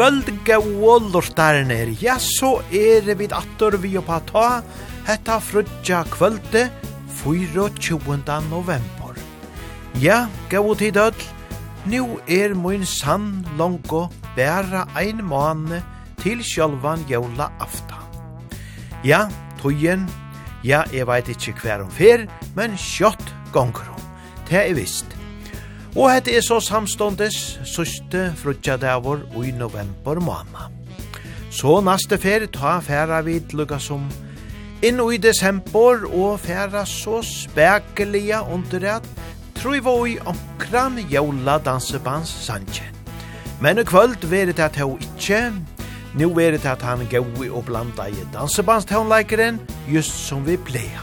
kvöld gau lortarner, ja, så er vi attor vi oppa ta, hetta frutja kvölde, 24. november. Ja, gau tid öll, nu er mun sann longo bæra ein måne til sjálvan jævla afta. Ja, tøyen, ja, jeg veit ikkje hver om fer, men sjått gonger om. Det er visst. Og hette er så samståndes søste frutjadavur i november måned. Så neste fer ta færa vid lukka som inn i desember og færa så spekelige under at troi voi omkran jævla dansebands sanje. Men i kvöld veri at hau ikkje, nu veri at han gaui og blanda i dansebans just som vi pleia.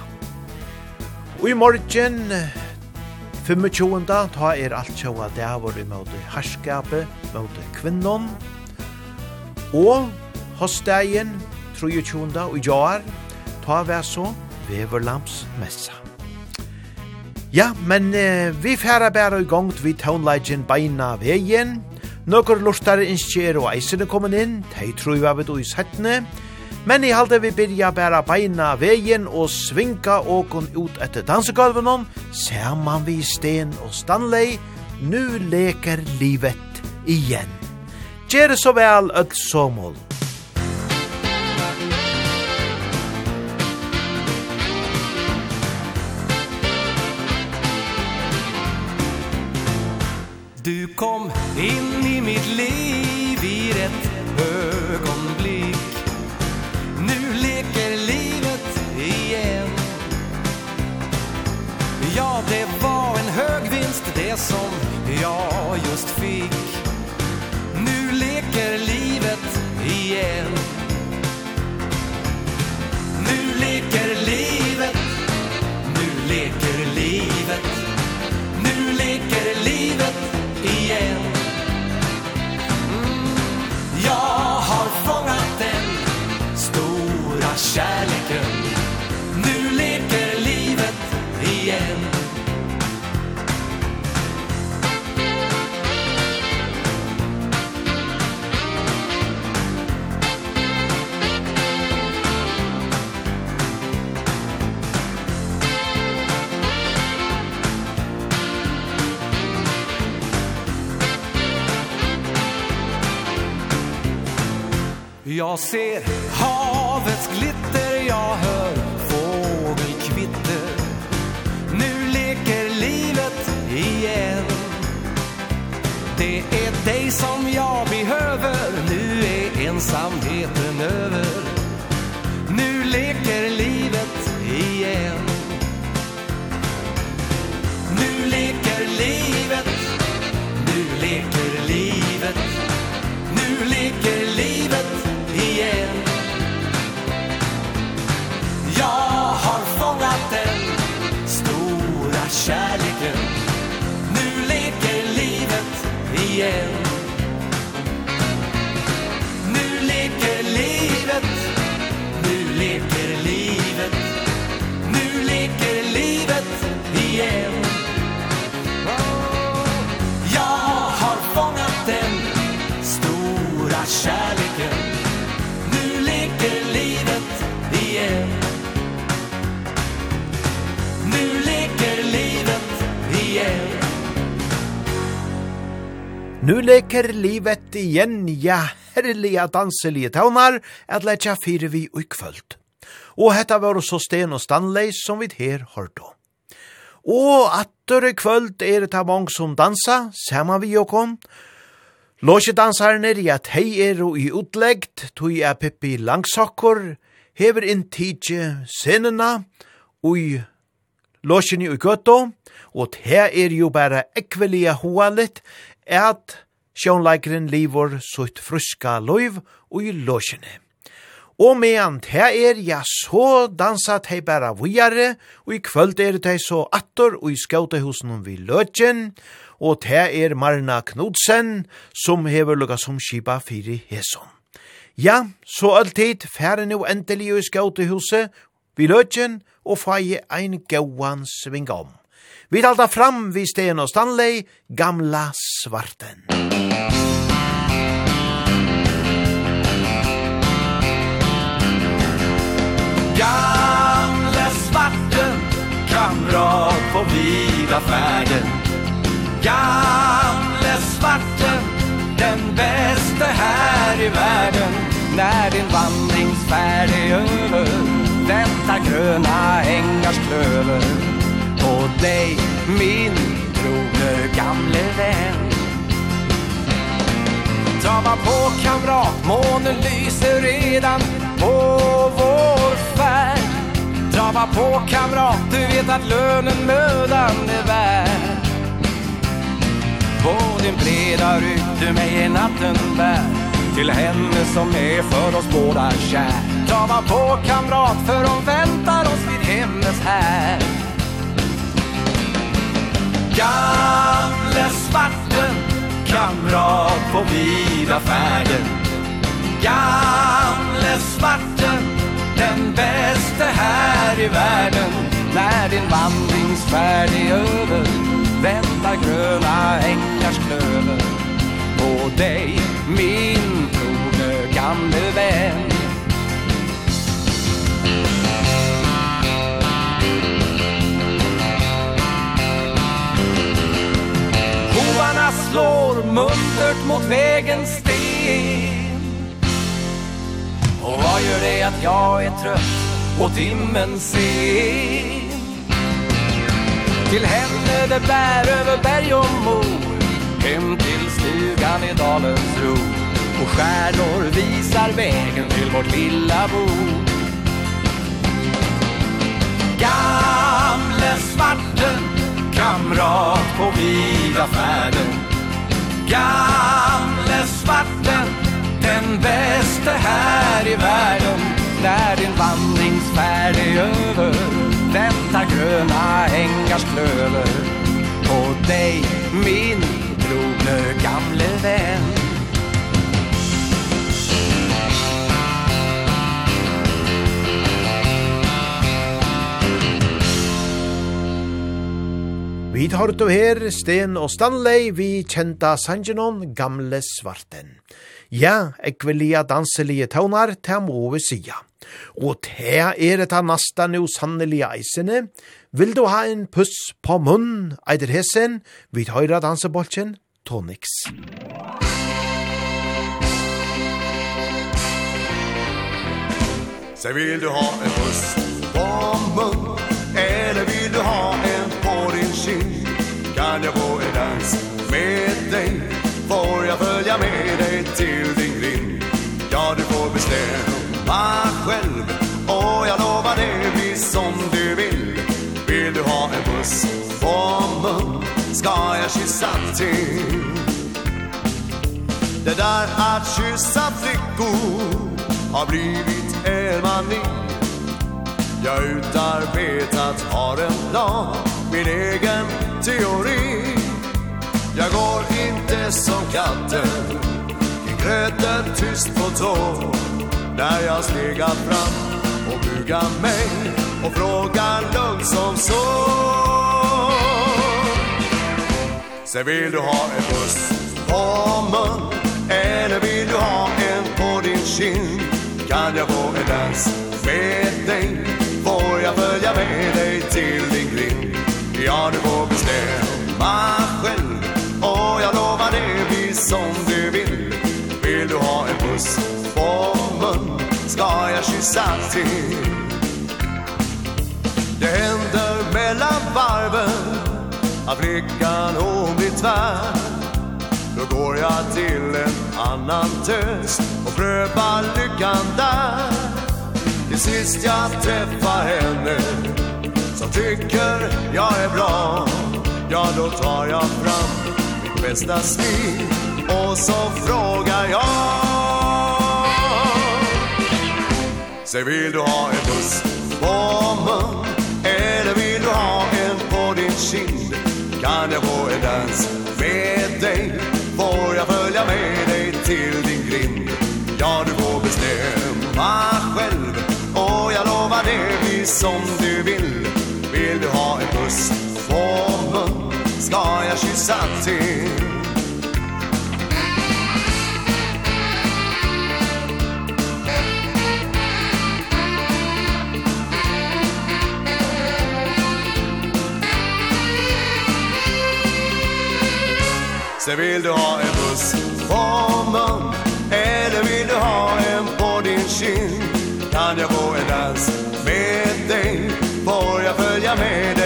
Og i morgen 25. ta er alt sjåa dævor i møte herskapet, møte kvinnon. Og hostdagen 23. og jar, ta vær så veverlams messa. Ja, men eh, vi færa bæra i gang vi tånleidjen beina vegin. Nøkker lortare innskjer og eisene kommen inn, de tror vi av et og i settene. Men i halde vi byrja bæra beina vegin og svinga åkon ut etter ser man vi Sten og Stanley, nu leker livet igjen. Gjere så vel, öll somol. Du kom inn det som jag just fick. Nu leker livet igen. Nu leker livet. Nu leker livet. Nu leker livet igen. Mm. Jag har fångat den Stora kärleken. Jag ser havets glitter, jag hör fågelkvitter. Nu leker livet igen. Det är dig som jag behöver, nu är ensamheten över. Nu leker livet igen. Nu leker livet kärleken. Nu leker livet igen. Nu leker livet. Nu leker livet. Nu leker livet igen. Jag har fångat den Stora kärleken Nu leker livet igjen, ja, herliga danselige taunar, at letja fire vi ui kvöld. Og hetta var så Sten og Stanley som vi her hørte. Og atter i kvöld er det mange som dansa, sama vi jokon. Låsje dansarne er at hei er og i utleggt, tog er Pippi Langsokkor, hever inn tidje sinena, ui låsjeni ui gøtto, og det er jo bare ekvelia hoa litt, at sjånleikeren livor sutt fruska loiv og i låsjene. Og medan te er ja så dansa tei bæra vujare, og i kvöld er te så attor og i skautehusen vi løtjen, og te er Marna Knudsen som hever lukka som skipa fyri heson. Ja, så alltid færre nu endelig i skautehuset vi løtjen og fai ein gauan sving om. Vi talta fram vi Sten og Stanley, gamla svarten. Gamla svarten, kamrat på vida färden. Gamla svarten, den bästa här i världen. När din vandringsfärd är över, väntar gröna ängars klöver dig min trogne gamle vän. Trava på kamrat, månen lyser redan på vår färd. Trava på kamrat, du vet att lönen mödan är värd. På din breda rygg du mig i natten bär. Till henne som är för oss båda kär. Trava på kamrat för hon väntar oss vid hennes här. Gamle svarten, kamrat på vida färden. Gamle svarten, den bästa här i världen. När din vandringsfärd är över Väntar gröna ängars klöver. På dig, min trogne gamle vän. slår muntert mot vägens sten. Och vad gör det att jag är trött och timmen sen? Till henne det bär över berg och mor Hem till stugan i dalens ro. Och stjärnor visar vägen till vårt lilla bo. Gamle svarten kamrat på vida färden. Gamle svarten Den bästa här i världen När din vandringsfärd är över Väntar gröna ängars klöver På dig min trogne gamle vän Vi tar ut her Sten og Stanley, vi kjenta Sanjinon, gamle svarten. Ja, ekvelia danselige taunar, ta må vi sija. Og ta er eta nasta nu sannelige eisene. Vil du ha en puss på munn, eider hesen, vi høyra dansebolchen, Tonix. Så vil du ha en puss på munn, eller vi Får jag följa med dig till din grind. Ja, du får bestämma själv Och jag lovar det blir som du vill. Vill du ha en buss på mun Ska jag kyssa till. Det där att kyssa flickor Har blivit en mani. Jag utarbetat har en plan Min egen teori. Jag går inte som katten I gröten tyst på tå. När jag stegar fram och bugar mig Och frågar lugnt som så. Sen vill du ha en puss på mun Eller vill du ha en på din kind? Kan jag få en dans med dig? Får jag följa med dig till din grind? Ja, du får bestämma. som du vill Vill du ha en puss på mun Ska jag kyssa till Det händer mellan varven Att flickan hon blir tvär Då går jag till en annan tös Och prövar lyckan där Till sist jag träffar henne Som tycker jag är bra. Ja då tar jag fram bästa stil. Och så frågar jag Säg vill du ha en puss på mun? Eller vill du ha en på din kind? Kan jag få en dans med dig? Får jag följa med dig till din grind? Ja du får bestämma själv. Och jag lovar det blir som du vill. Vill du ha en puss på ska jag kyssa till Så vill du ha en buss på mun Eller vill du ha en på din kind Kan jag få en dans med dig Får jag följa med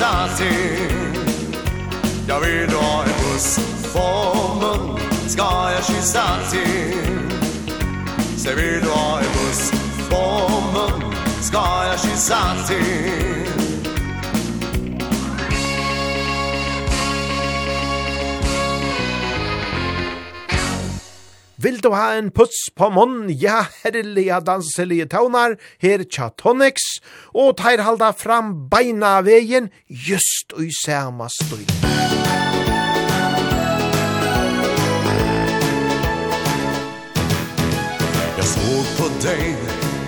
hälsa till. Jag vill ha en buss på mun Ska jag kyssa till. Se vill du ha en buss på mun Ska jag kyssa till. Vil du ha en puss på munn? Ja, herlige danselige taunar, her tja tonics, og teir halda fram beina vegin, just ui sama støy. Jag såg på dig,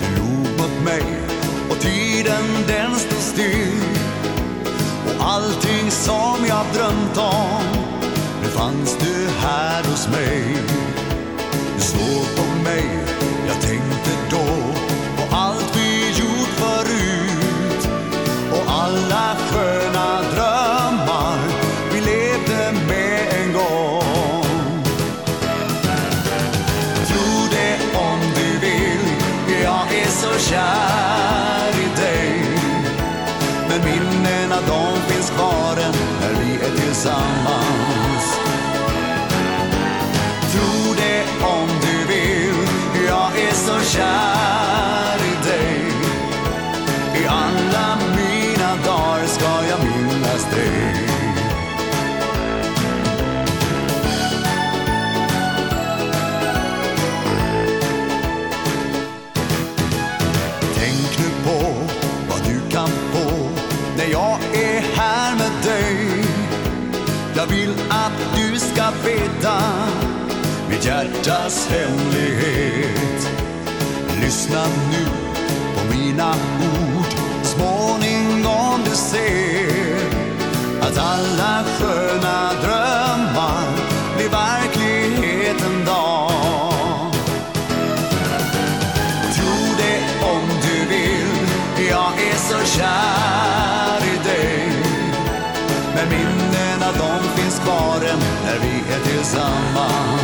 du log mot mig Och tiden den stod still Och allting som jag drömt om Nu fanns du här hos mig så på mig Jag tänkte mitt hjärtas hemlighet. Lyssna nu på mina ord Småningom du ser Att alla sköna drömmar Blir verklighet en dag. Tro det om du vill Jag är så kär i dig. Men minnena de finns kvar än När vi är tillsammans.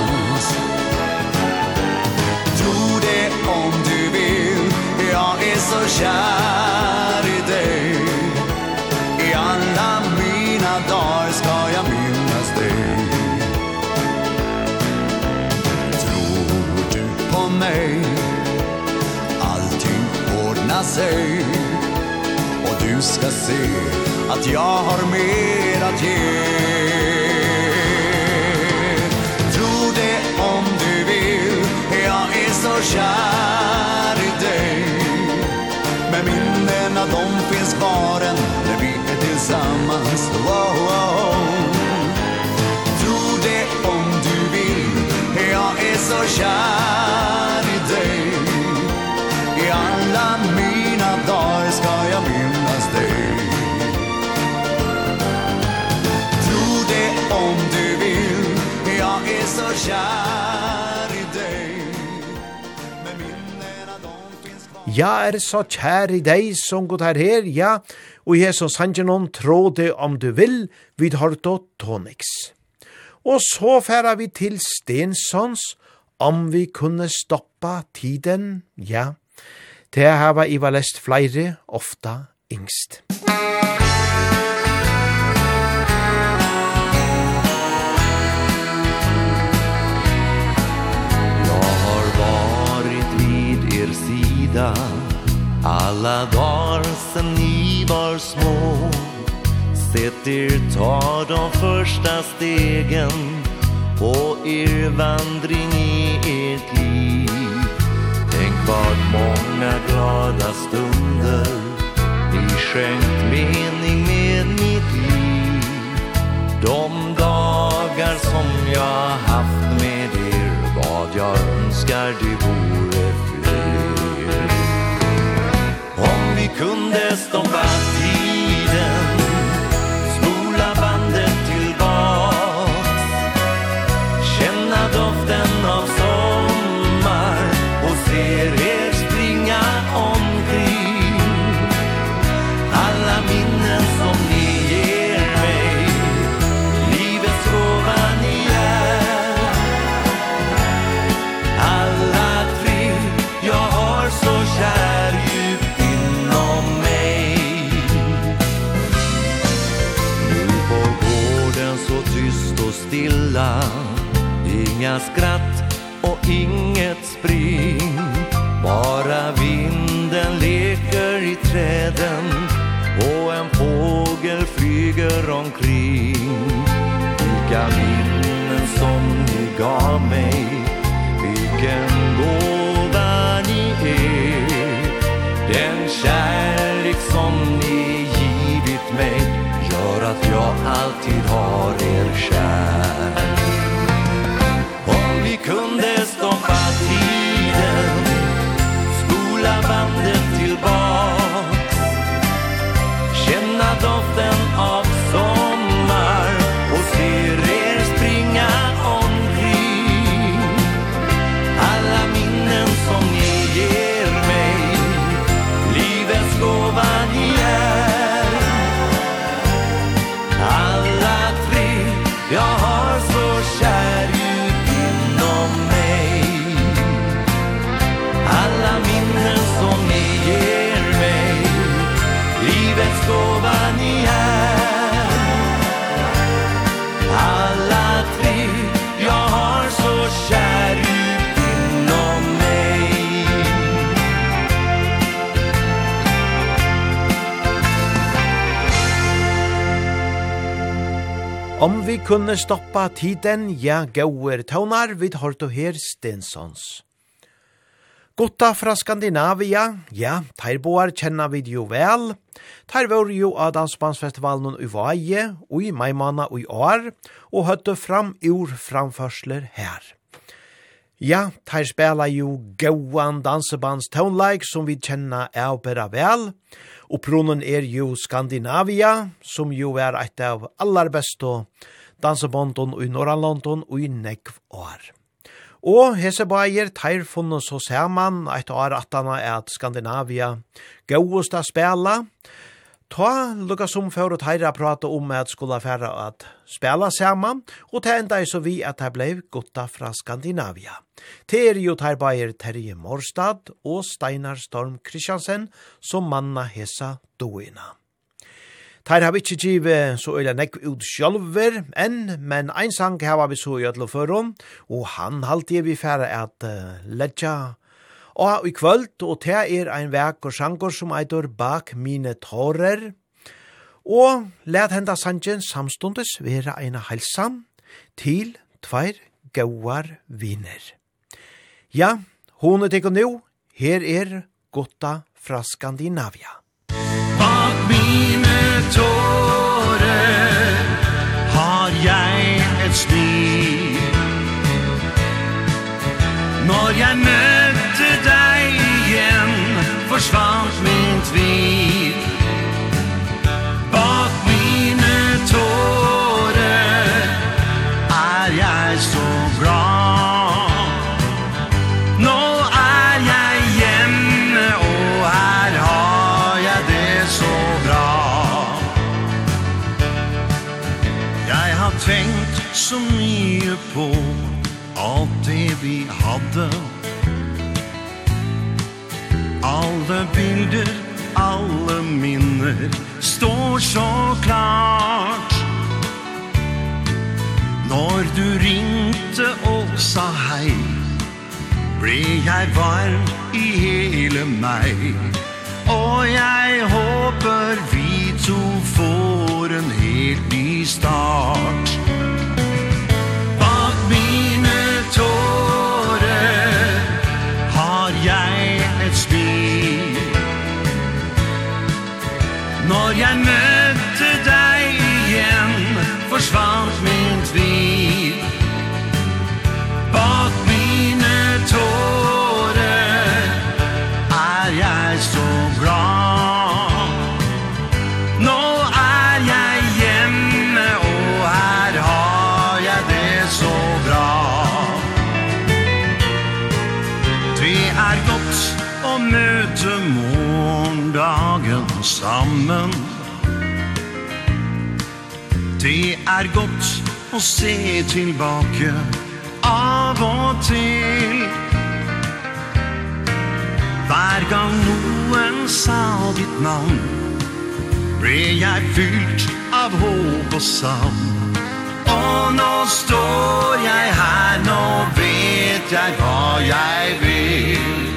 kär i dig. I alla mina dagar ska jag minnas dig. Tror du på mig? Allting ordnar sig. Och du ska se att jag har mer att ge. Tro det om du vill. Jag är så kär. minnena de finns kvar än när vi är tillsammans. Oh, oh, oh. Tro det om du vill, jag är så kär i dig. I alla mina dagar ska jag minnas dig. Tro det om du vill, jag är så kär Ja, er så kjær i deg som god her her, ja, og jeg som sangenon trå det om du vil, vid harto toniks. Og så færa vi til Stensons, om vi kunne stoppa tiden, ja. Det jeg var Iva lest flere, ofta yngst. Musikk sida Alla dagar sen ni var små Sett er ta de första stegen På er vandring i ert liv. Tänk vart många glada stunder Ni skänkt mening med mitt liv. De dagar som jag haft med er Vad jag önskar du vore kunde stoppa. vila Inga skratt och inget spring. Bara vinden leker i träden Och en fågel flyger omkring. Vilka minnen som ni gav mig Vilken gåva ni är. Den kärlek som ni givit mig Gör att jag alltid har er kär. kunne stoppa tiden, ja, gauer taunar vid hård og her Stensons. Gotta fra Skandinavia, ja, terboar kjenna vid jo vel. Teir var jo av Dansbandsfestivalen i Vaje, og i Maimana og i år, og høtte fram ur framførsler her. Ja, teir spela jo gauan dansebands tonleik som vi kjenna av bera vel, og pronen er jo Skandinavia, som jo er eit av aller beste og dansebånden i Norrlandon og i nekv år. Og hese bæger teir funnet så saman eit år er at Skandinavia gauest a spela. Ta lukka som før og teira prata om at skulle færa at spela saman, og ta enda så vi at det blei gutta fra Skandinavia. Det er jo teir bæger Terje Morstad og Steinar Storm Kristiansen som manna hesa doina. Teir har ikkje givet så øyla nekk ut sjálver, enn, men ein sang hava vi så i ætlo førum, og han halte vi færa at uh, ledja. Og i kvöld, og te er ein vek og sangor som eitur bak mine tårer, og let henda sangen samstundes vera eina heilsam til tveir gauar viner. Ja, hon er tikkum nu, her er Gotta fra Skandinavia. life's speed Når jeg møtte deg igjen Forsvann nummer står så klart. Når du ringte og sa hei Ble jeg varm i hele meg. Og jeg håper vi to får en helt ny start. sammen Det er godt å se tilbake av og til Hver gang noen sa ditt navn Ble jeg fylt av håp og savn Og nå står jeg her, nå vet jeg hva jeg vil.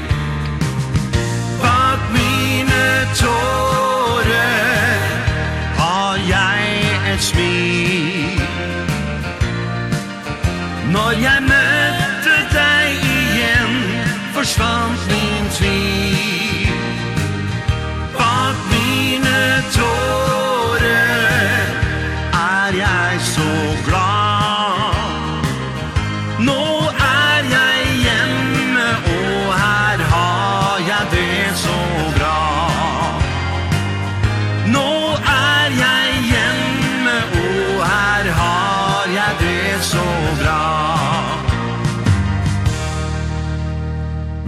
Når jeg møtte deg igjen? Forsvant min tvil. Bak mine tår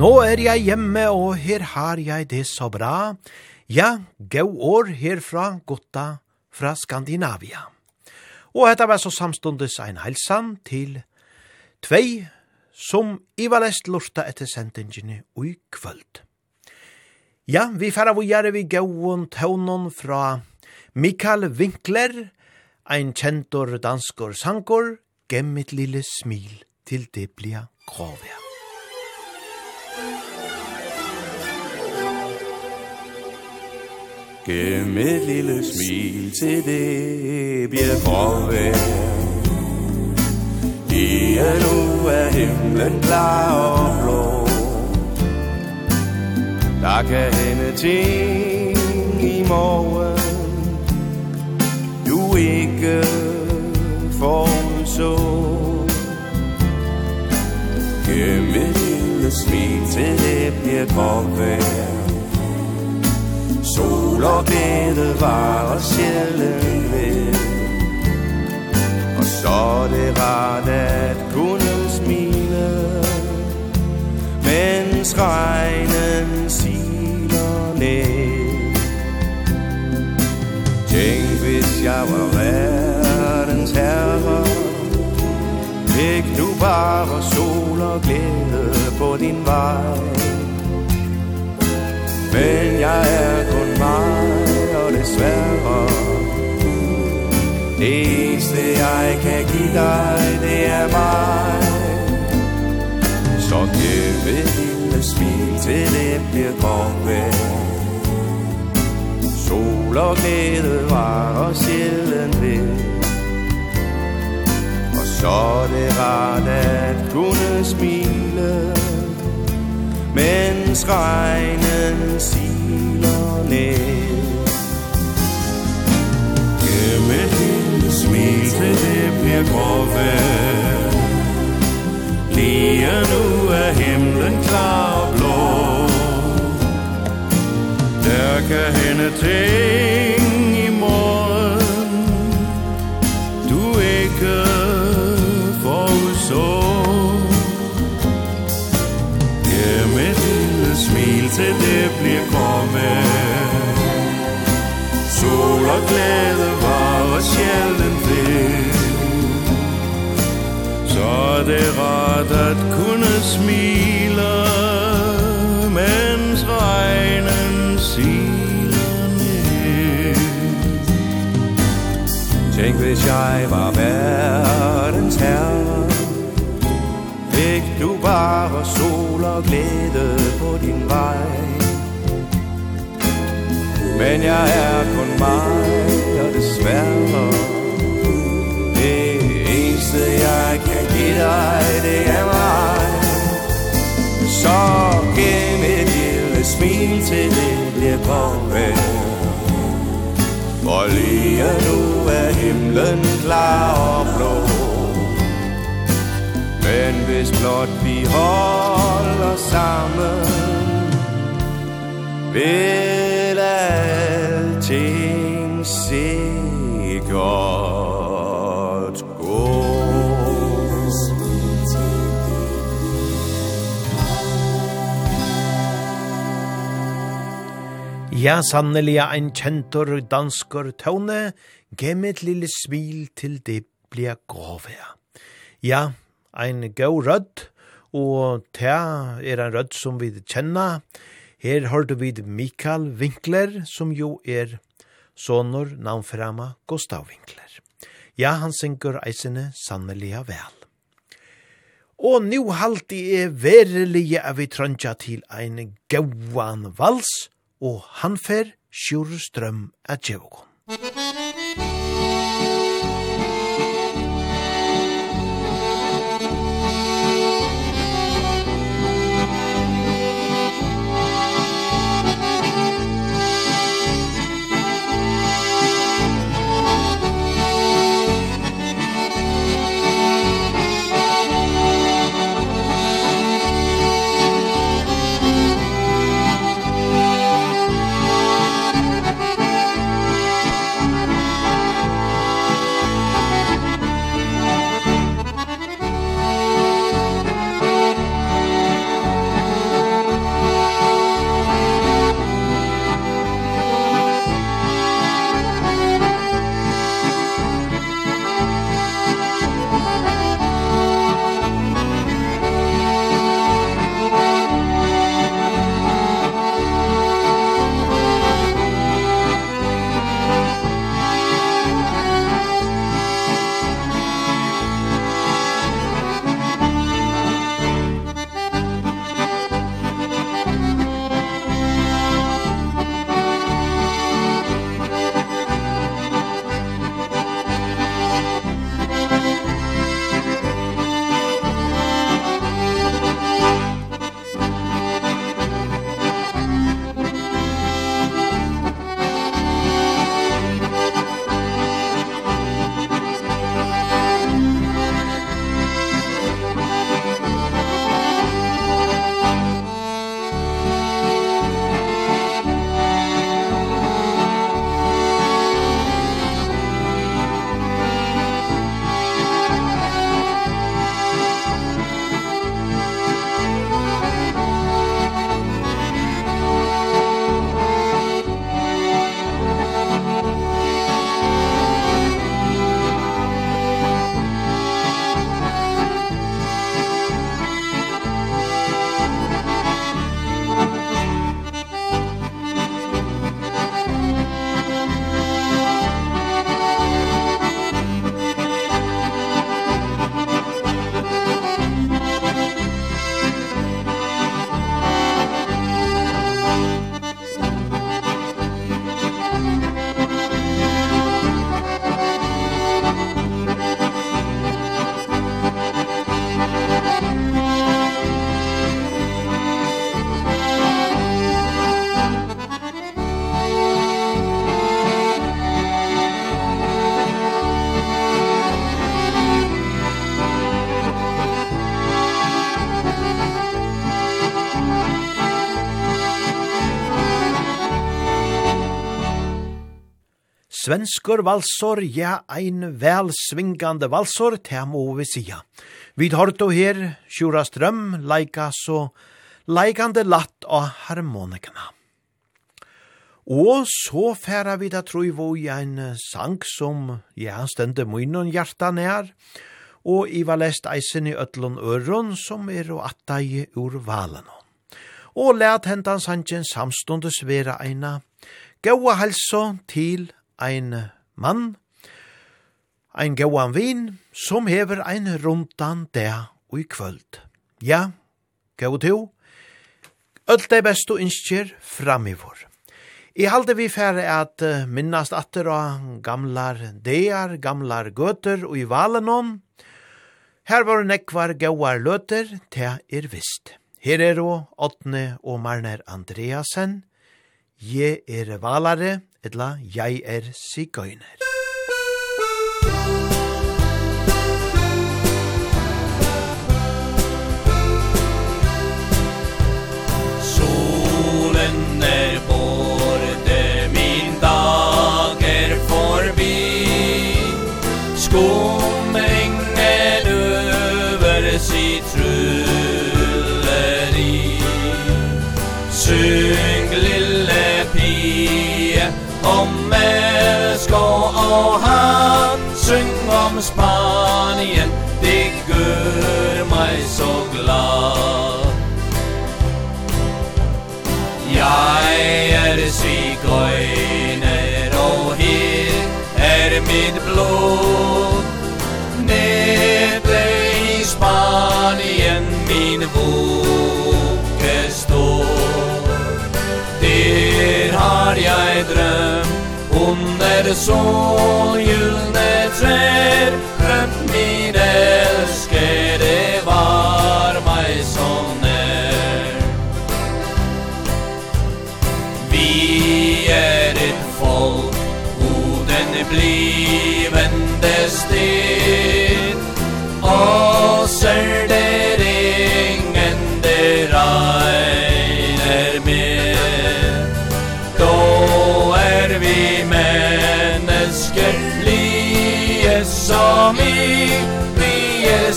Nå er jeg hjemme, og her har jeg det så bra. Ja, gau år herfra, gutta fra Skandinavia. Og dette var så samstundes ein helsan til tvei som ivalest lurta etter sendingene i kvöld. Ja, vi færa vujare vi gauon taunon fra Mikael Winkler, ein kjentor danskor sankor, gemmit lille smil til det blir grovea. Gem et lille smil til det bliver forvær I er nu er himlen klar og blå. Der kan hende ting i morgen Du ikke forudså Gem et lille smil til det bliver forvær Sol og glæde varer sjælen ved. Og så det rart at kunne smile Mens regnen siler ned. Tænk hvis jeg var verdens herre. Fik du bare sol og glæde på din vej? Men jeg er kun mig Og desværre Det eneste jeg kan give dig Det er mig. Så giv et lille smil Til det bliver godt vær Sol og glæde var og sjældent ved. Og så er det rart at kunne smile. Mens regnen siler ned. Gemme hendes smil til det bliver grove, Lige nu er himlen klar og blå. Der kan hende ting i morgen Du ikke forudså til det blir komme Sol og glæde var og sjælden ved Så er det rart at kunne smile Mens regnen siler ned. Tænk hvis jeg var verdens herre. Fik du bare sol og glæde på din vej. Men jeg er kun mig, og desværre Det eneste jeg kan give dig, det er mig. Så giv mit lille smil til det bliver godt vær For lige nu er himlen klar og blå. Men hvis blot vi holder sammen Vil alting sikkert gå Ja, sanneliga ein kjentor danskor tone, gemmet lille smil til det blir grovea. Ja, ein god rødd, og ta er en rødd som vi kjenner. Her har du vid Mikael Winkler, som jo er sonor navnframa Gustav Winkler. Ja, han synker eisene sanneliga vel. Og nu halti er verelige av vi trøndja til ein gauan vals, og han fer Sjurstrøm at djevokon. Musikk Svenskur valsor, ja, ein velsvingande valsor, te må vi sia. Vi har to her, Sjura Strøm, leika så leikande latt av harmonikana. Og så færa vi da troi i ein sang som, ja, stende munnen hjarta nær, og i var lest eisen i ötlun Øron som er og atta i ur valen. Og let hentan sangen samstundes vera eina, gaua halso til ein mann, ein gauan vin, som hever ein rundan der ui kvöld. Ja, gau til, öll dei bestu innskjer fram I halde vi færre at minnast atter av gamlar dear, gamlar gøter og i valenon. Her var nekvar gauar løter, te er vist. Her er og Åtne og Marner Andreasen. Je er valare, etla jeg er sigøyner. Solen er borte, min dag er forbi. Skål! Om Elskov og han Syng om Spanien Det gør mig så glad. Jeg er det så julen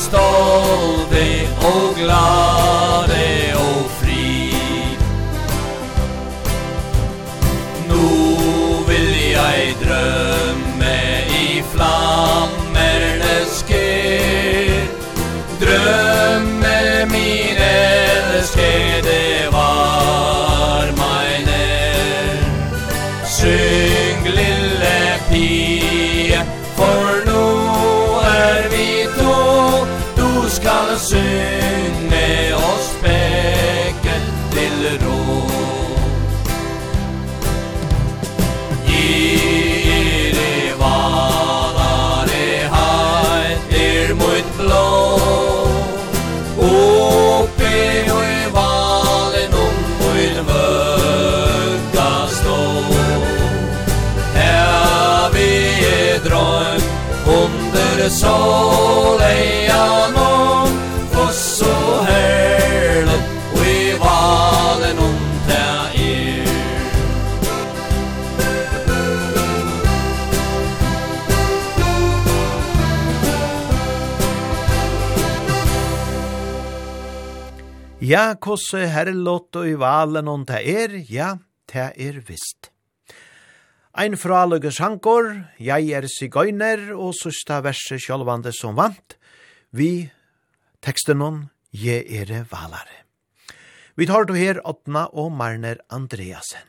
stolte og glad. Ja, kosse herrlott og i valen om det er, ja, det er visst. Ein fraløge sankor, jeg er sigøyner, og søsta verset sjølvande som vant, vi teksten om, je er valare. Vi tar du her Åtna og Marner Andreasen.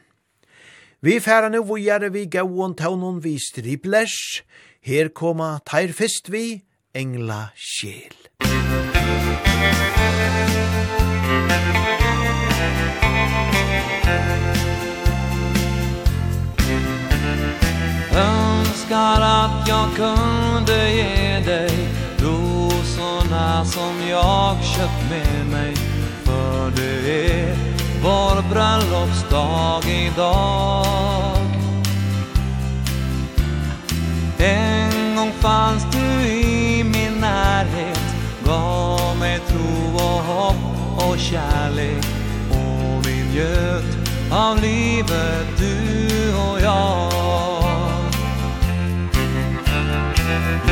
Vi færa nu vujare vi gauon taunon vi striblers, her koma teir fyrst vi, engla sjel. Musik Önskar att jag kunde ge dig Rosorna som jag köpt med mig. För det är vår bröllopsdag idag. En gång fanns du i och kärlek Och vi njöt av livet du och jag.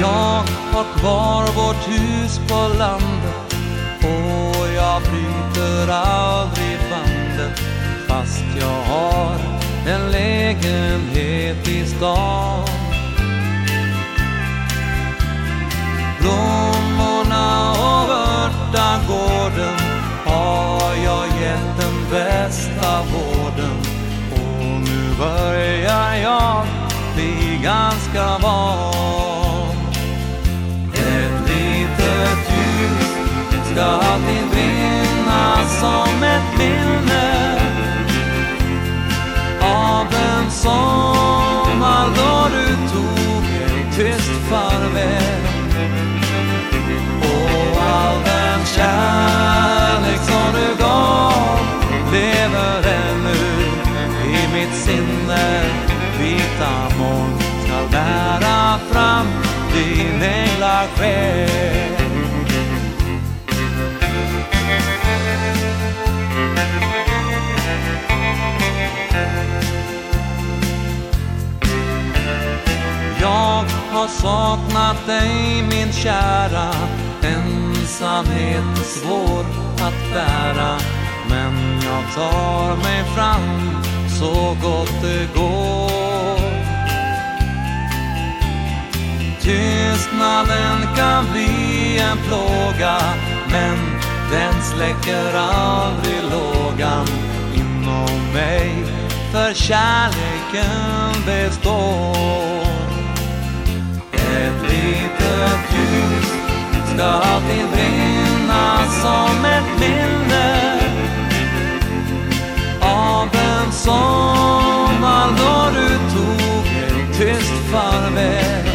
Jag har kvar vårt hus på landet Och jag bryter aldrig bandet Fast jag har en lägenhet i stan. Blommorna och örtagården bästa vården. Och nu börjar jag bli ganska van. Ett litet ljus ska alltid brinna som ett minne. Av en sommar då du tog en tyst farväl. Och all den kärlek som nästa morgon ska bära fram din änglarsjäl Jag har saknat dig min kära. Ensamhet är svår att bära. Men jag tar mig fram så gott det går. Tystnaden kan bli en plåga Men den släcker aldrig lågan. Inom mig För kärleken består. Ett litet ljus Ska alltid brinna som ett minne Av den sommar då du tog Tyst farväl.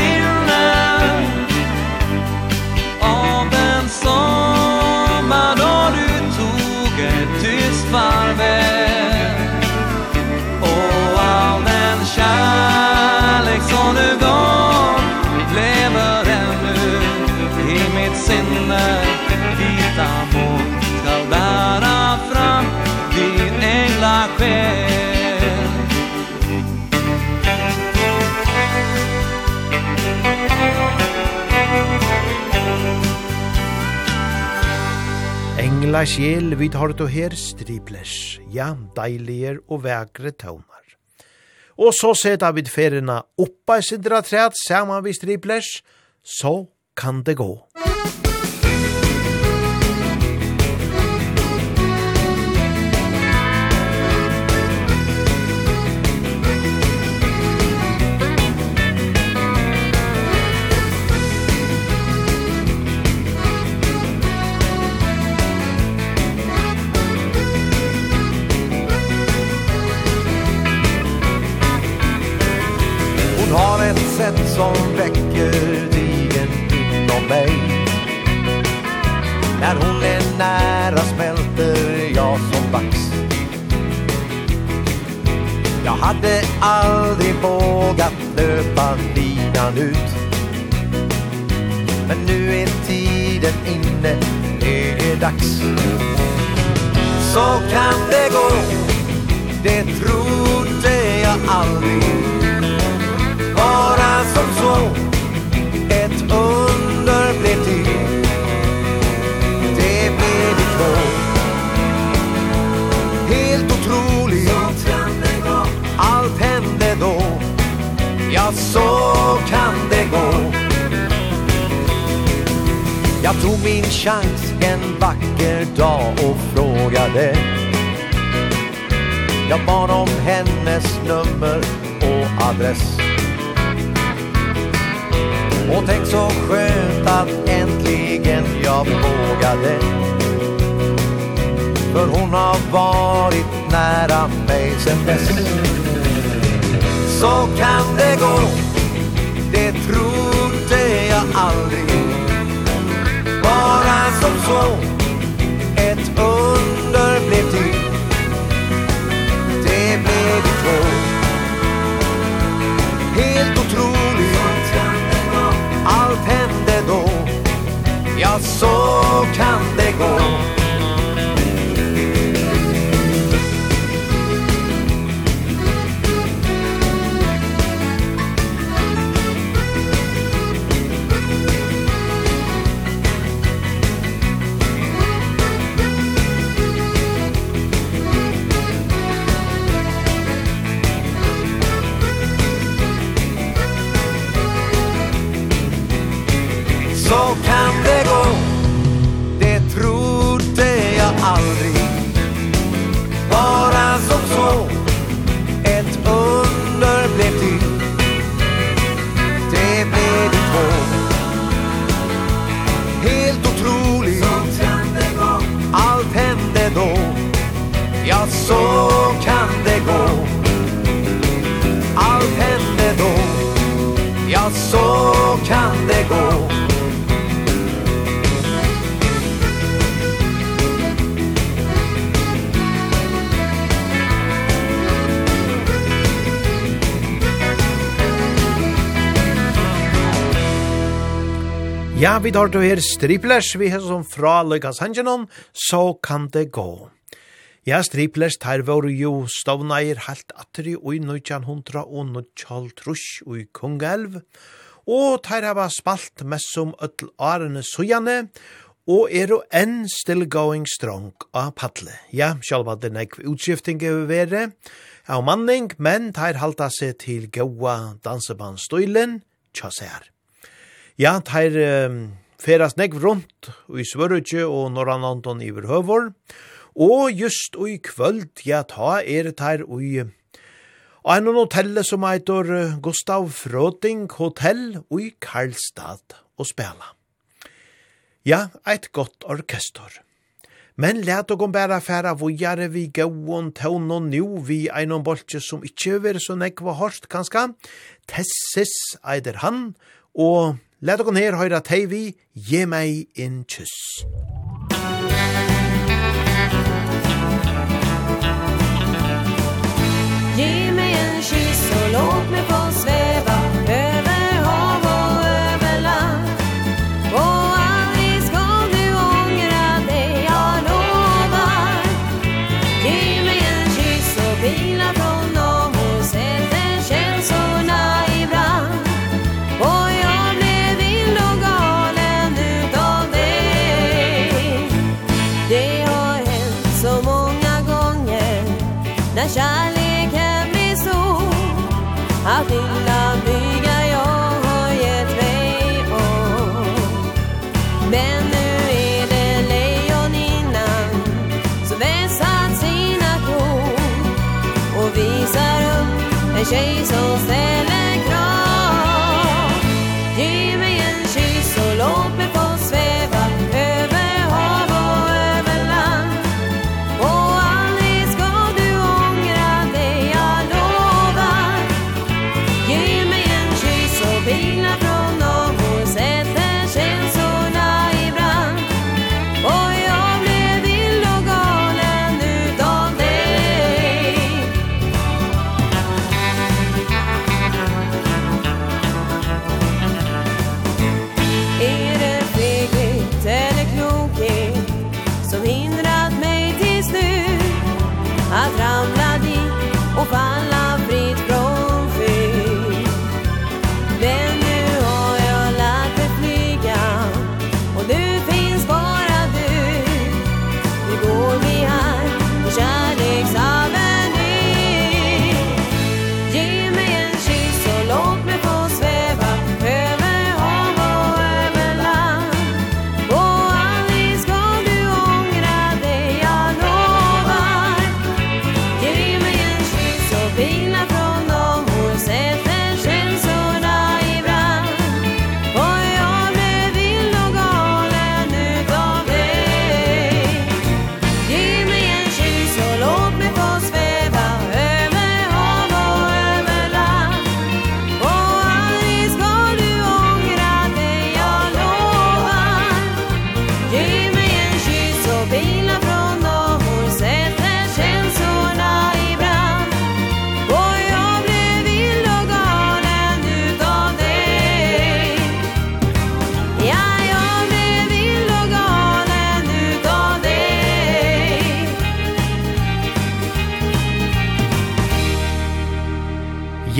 Heila sjel, vid har du her striplers, ja, deilige og vekre tøvnar. Og så seta vid ferina oppa i sidra træt saman vid striplers, så kan det gå. Musikk ut. Men nu är tiden inne, nu är det dags. Så kan det gå, det trodde jag aldrig tog min chans en vacker dag och frågade. Jag bad om hennes nummer och adress. Och tänk så skönt att äntligen jag vågade. För hon har varit nära mig sen dess. Så kan det gå. Det trodde jag aldrig some slow Ja, vi tar til her striplers, vi har som fra Lukas Hangenon, så kan det gå. Ja, striplers tar var jo stovneier helt atri og i nøytjan hundra og nøytjal trus og i Kongelv, og tar hava spalt mest som øtl arene sujane, og er jo enn still going strong av paddle. Ja, sjálf at det nekv utskifting er vere av manning, men tar halda seg til gaua dansebandstøylen, tja seg her. Ja, teir um, ferast negv rundt i Svørutje og Norrlandon i Verhøvor. Og just i kvöld, ja, ta er teir ui Og en hotell som heter Gustav Frøting Hotel i Karlstad og spela. Ja, eit godt orkester. Men let og om bæra færa vujare vi gauon tån og nu vi einon boltje som ikkje ver så nekva hårst kanska. Tessis eider han, og Let dere her høyra tei vi, «Gi meg inn kyss».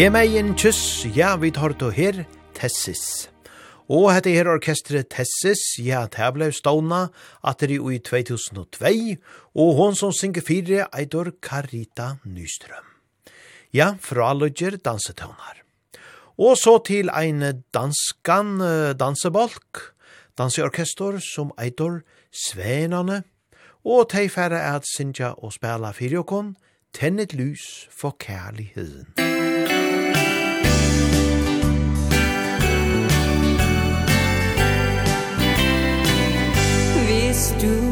Ge meg en kyss, ja, vi tar to her, Tessis. Og hette her orkestret Tessis, ja, det ble stående atter i 2002, og hon som synger fire, Eidor Carita Nystrøm. Ja, fra Lodger dansetøvnar. Og så til ein danskan dansebalk, danseorkestor som Eidor Svenane, og tei er at synja og spela fyrjokon, tennet lys for kærligheden. Musikk do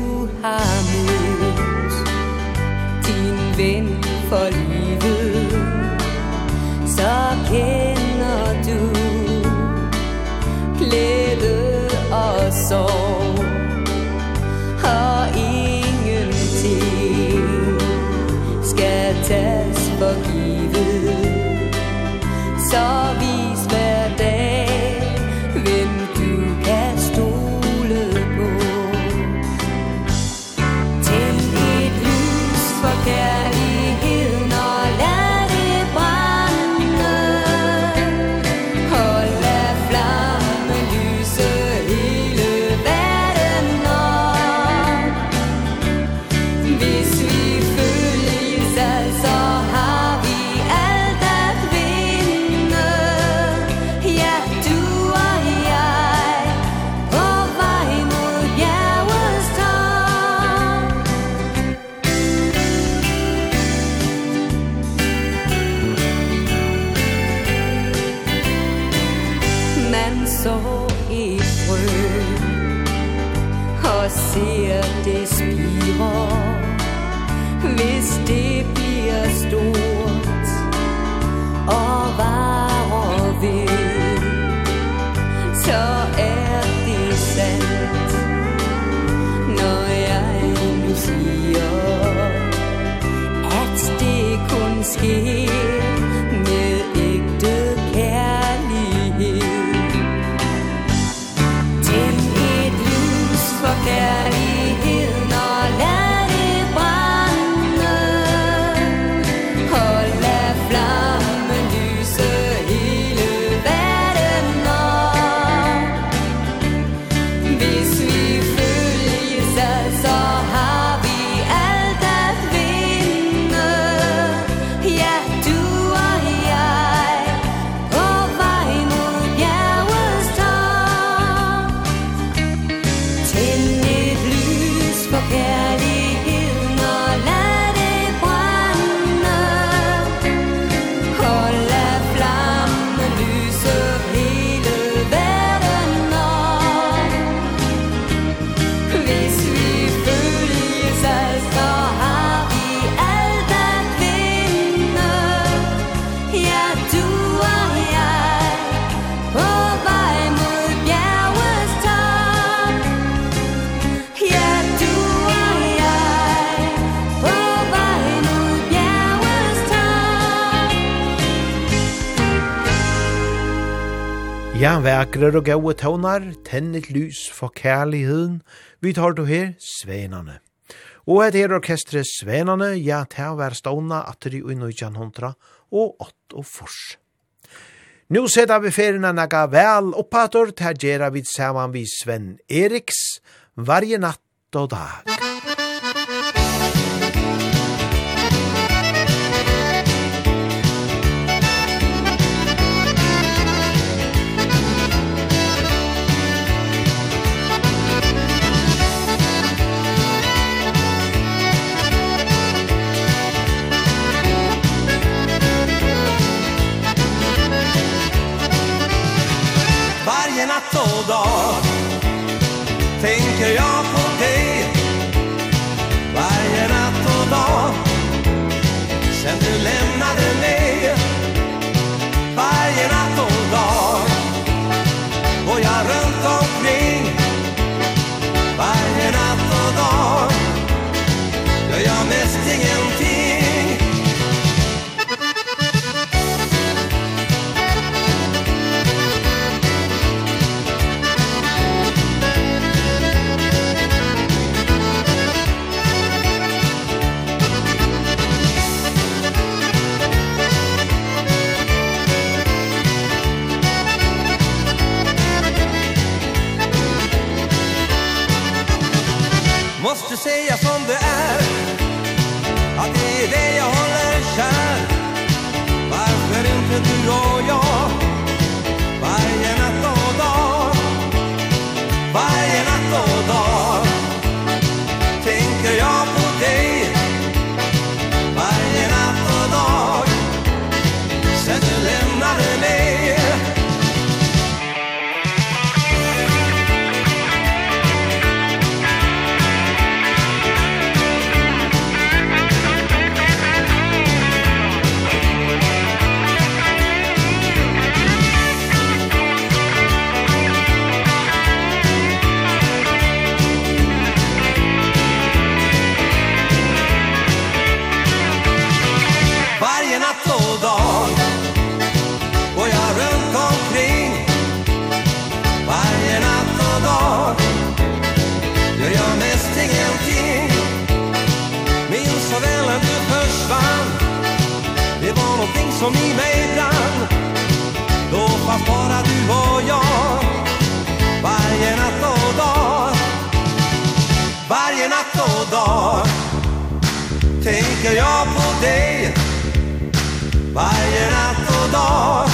Medan vekrer og gode tånar, tennet lys for kærligheden, vi tar du her svenane. Og et her orkestre svenane, ja, til hver stående atter i unnøytjan hundra, og ått og fors. Nå setter vi ferien naga vel oppator, til gjerra vi saman vi Sven Eriks, varje natt og dag. soldat Tänker jag Måste säga som det är. Att det är det jag håller kär. Varför inte du och som i mig brann Då fanns bara du och jag Varje natt och dag. Varje natt och dag Tänker jag på dig. Varje natt och dag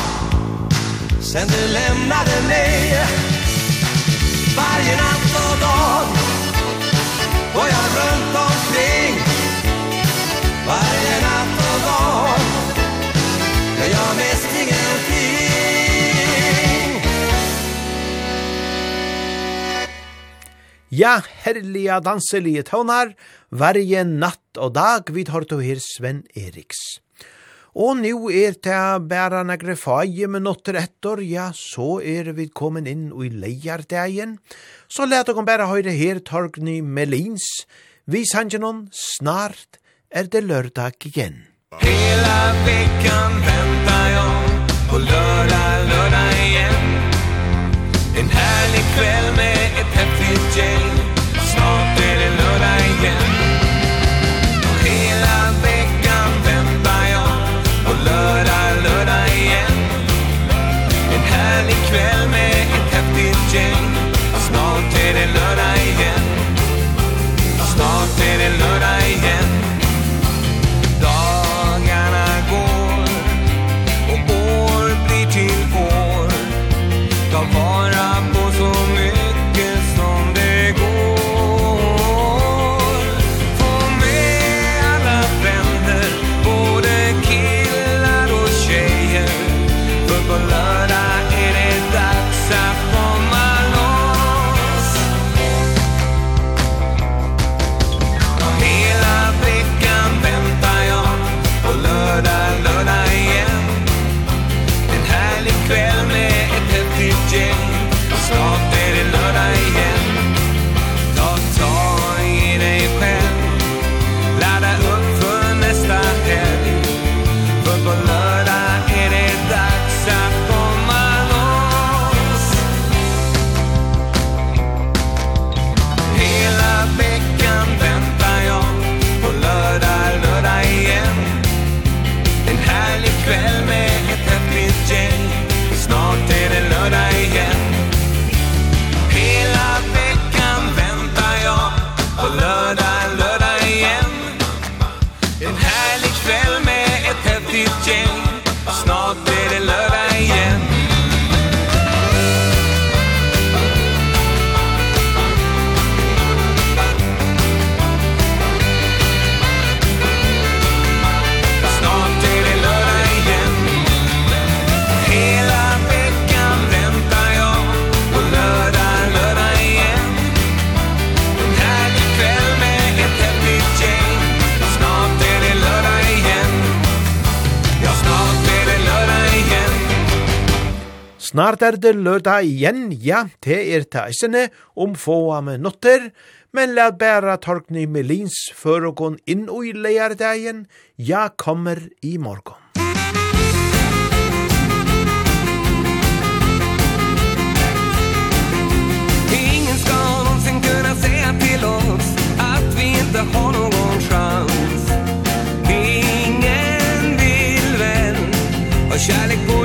Sen du lämnade mig. Varje natt och dag Går jag runt omkring. mest ingenting Ja, herliga danselige tånar, varje natt og dag vid har du her Sven Eriks. Og nu er det bæra negre faje med notter etter, ja, så er vi kommet inn i leiardegjen. Så let dere bæra høyre her Torgny Melins, vi noen, snart er det lørdag igjen. Hela veckan väntar jag på lördag, lördag igen. En härlig kväll med ett häftigt gäng. Snart är det lördag igen. Och hela veckan väntar jag på lördag, lördag igen. En härlig kväll. Snart er det lørdag igjen, ja, det er teisene om få med notter, men la bæra torkni Melins før og gån inn og i leierdagen, ja, kommer i morgon. Ingen skal någonsin kunna säga till oss att vi inte har någon chans Ingen vill väl ha kärlek på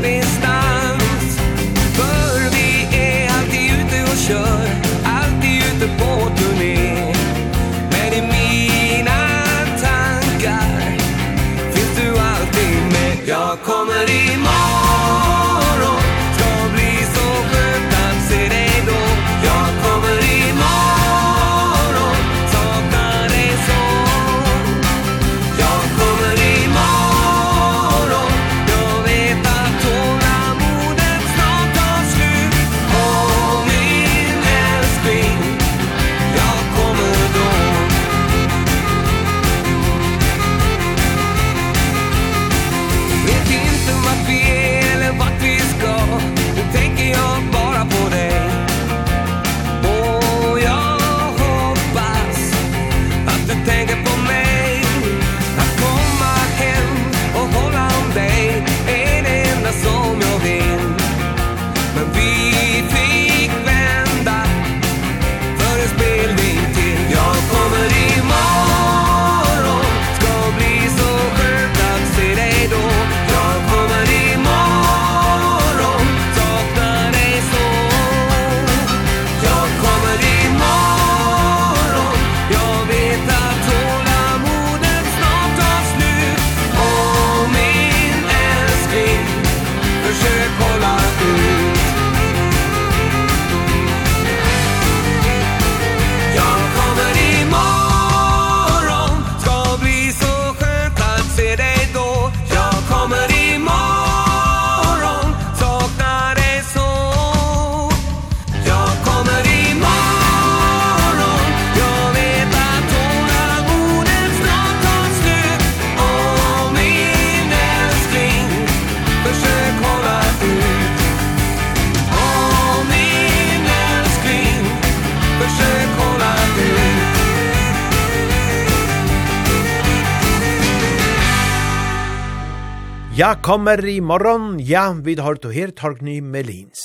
Ja, kommer i morgon. Ja, vi har to her Torgny Melins.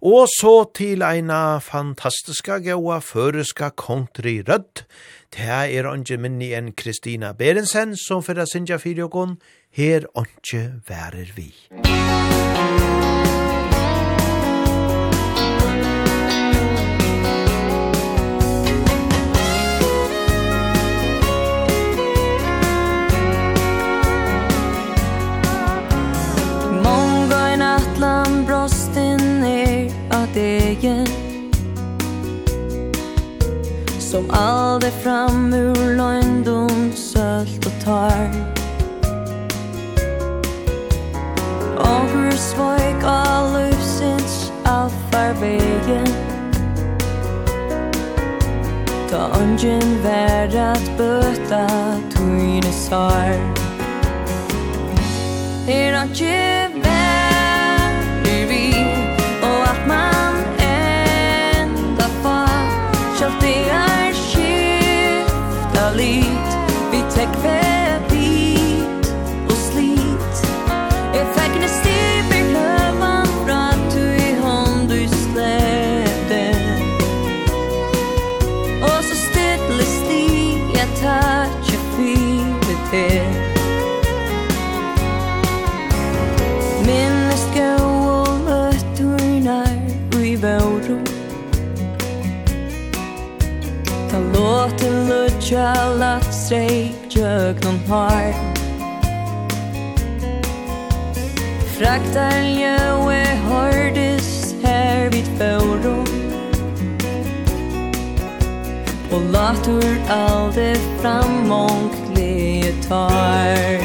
Og så til eina fantastiska gaua føreska country rødt. Det er onge minni enn Kristina Berensen som fyrir sinja fyrir her onge værer vi. Musikk Som aldri fram ur løgndom, sølt og tar Ågur svøyk av løvsins alfar vegen Ta ungen vær at bøta tuine sar Er han kjøy kjallat streik jöknon har Fraktar ljöe hårdis her vid fårå Og latur alde fram mång gletar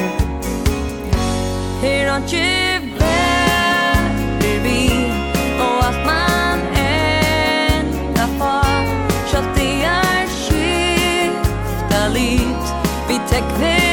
Her har Take this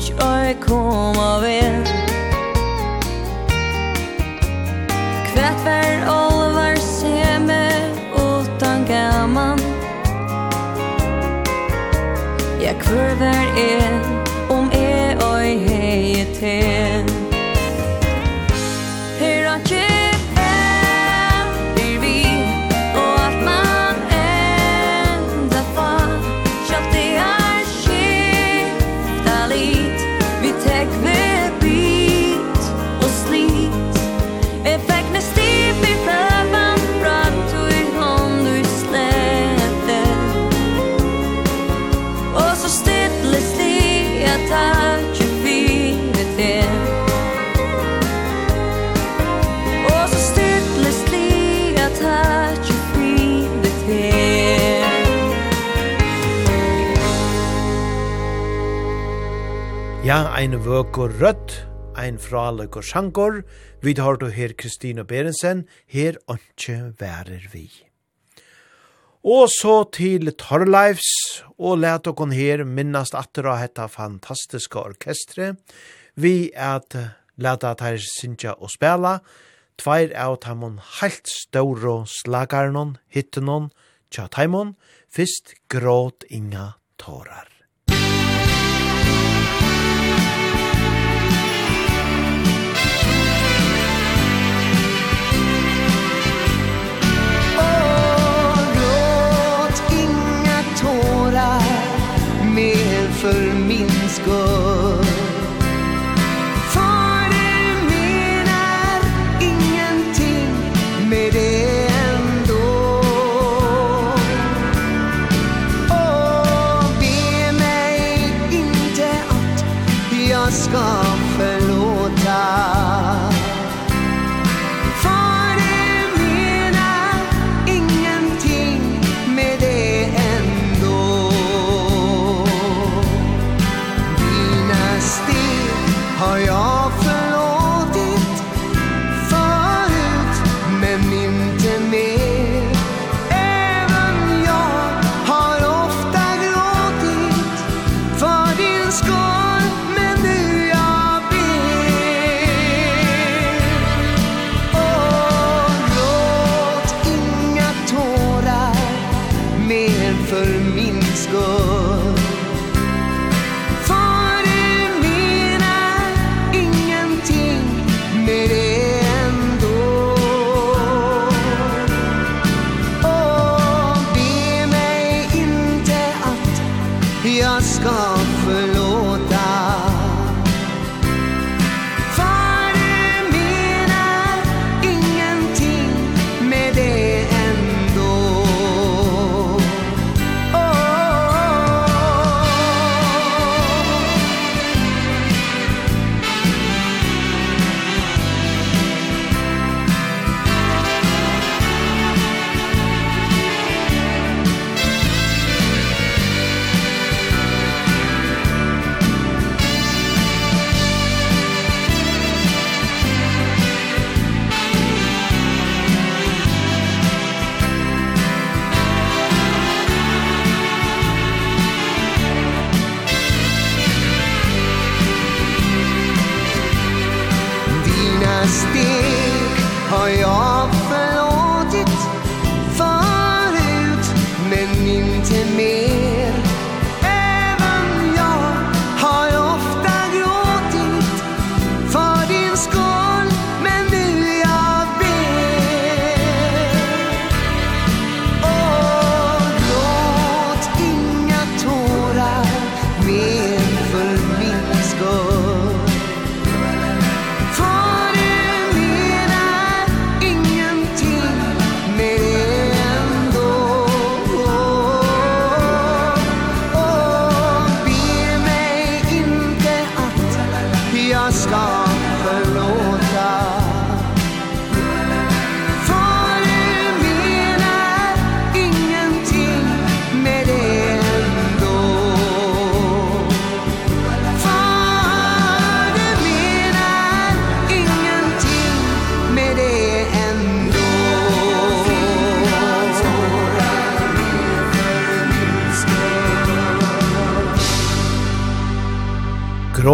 much I koma vel. Kvært var olvar seme utan gaman. Ja, kvör var er om er oi hei til. ein vøkur rødt, ein fraløkur sjankor, vi har du her Kristina Berensen, her åndsje værer vi. Og så til Torleifs, og let okon her minnast atter av hetta fantastiska orkestre, vi at leta at her synsja og spela, tveir av tamon heilt stauro slagarnon, hittenon, tja taimon, fyrst gråt inga tårar. go.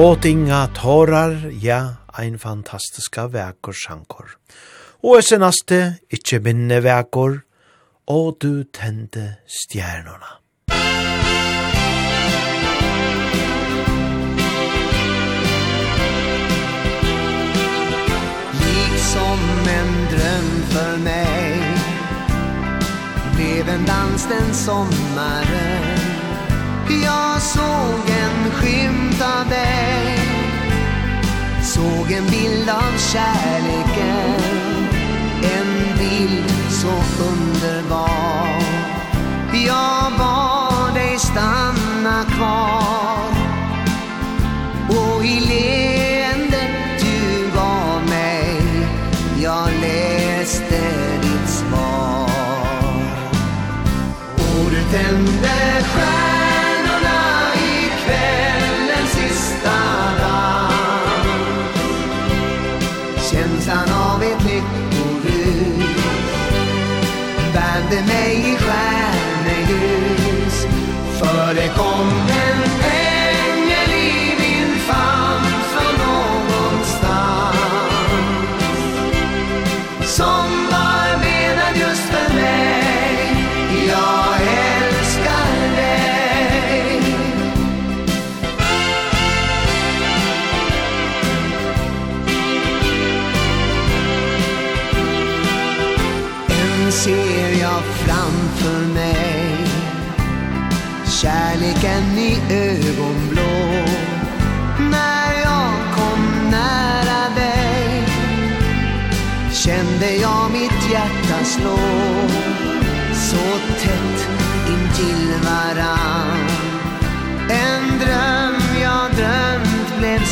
Gråtinga tårar, ja, ein fantastiska vekor sjankor. Og esse naste, ikkje minne vekor, og du tende stjernorna. Liksom en dröm för mig Blev en dans den sommaren Jag såg en skymt av dig. Såg en bild av kärleken. En bild så underbar. Jag bad dig stanna kvar. Och i leendet du gav mig Jag läste ditt svar. Och du tände själv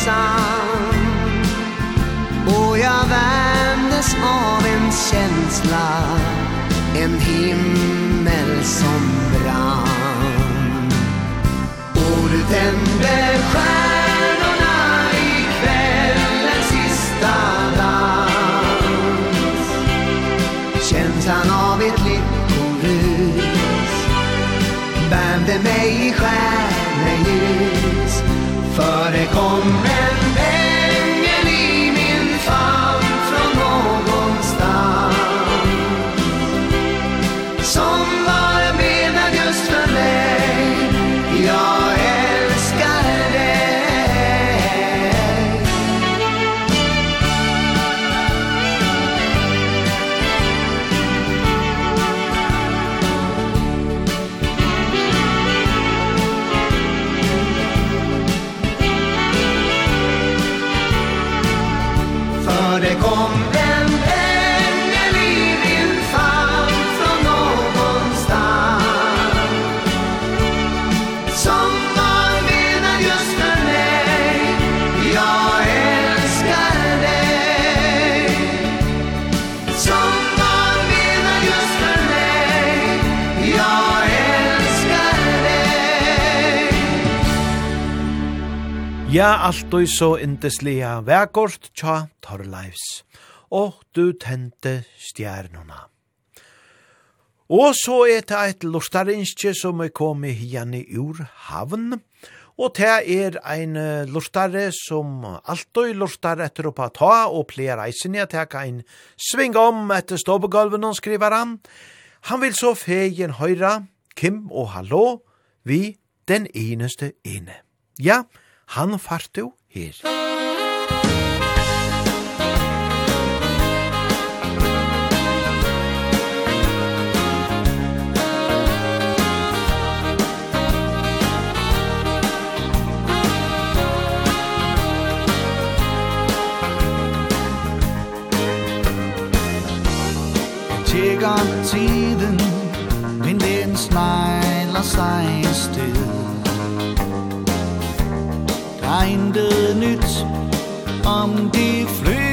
ensam. Och jag värmdes av en känsla En himmel som brann. Och du tände stjärnorna i kvällens sista dans. Känslan av ett lyckorus Värmde mig i stjärneljus För det kommer Ja, alt og så indeslige vekort tja Torleivs, og du tente stjernuna. Og så er det et lustarinskje som er kommet hjemme ur havn, og det er ein lustare som alltid lustar etter oppa ta og pleier eisen i at det kan sving om etter ståbegolven og skriver han. Han vil så fegen høyra, Kim og hallo, vi den eneste ene. Ja, det Han fart jo her. Tjekker tiden, men den snegler sig sted intet nyt om de fly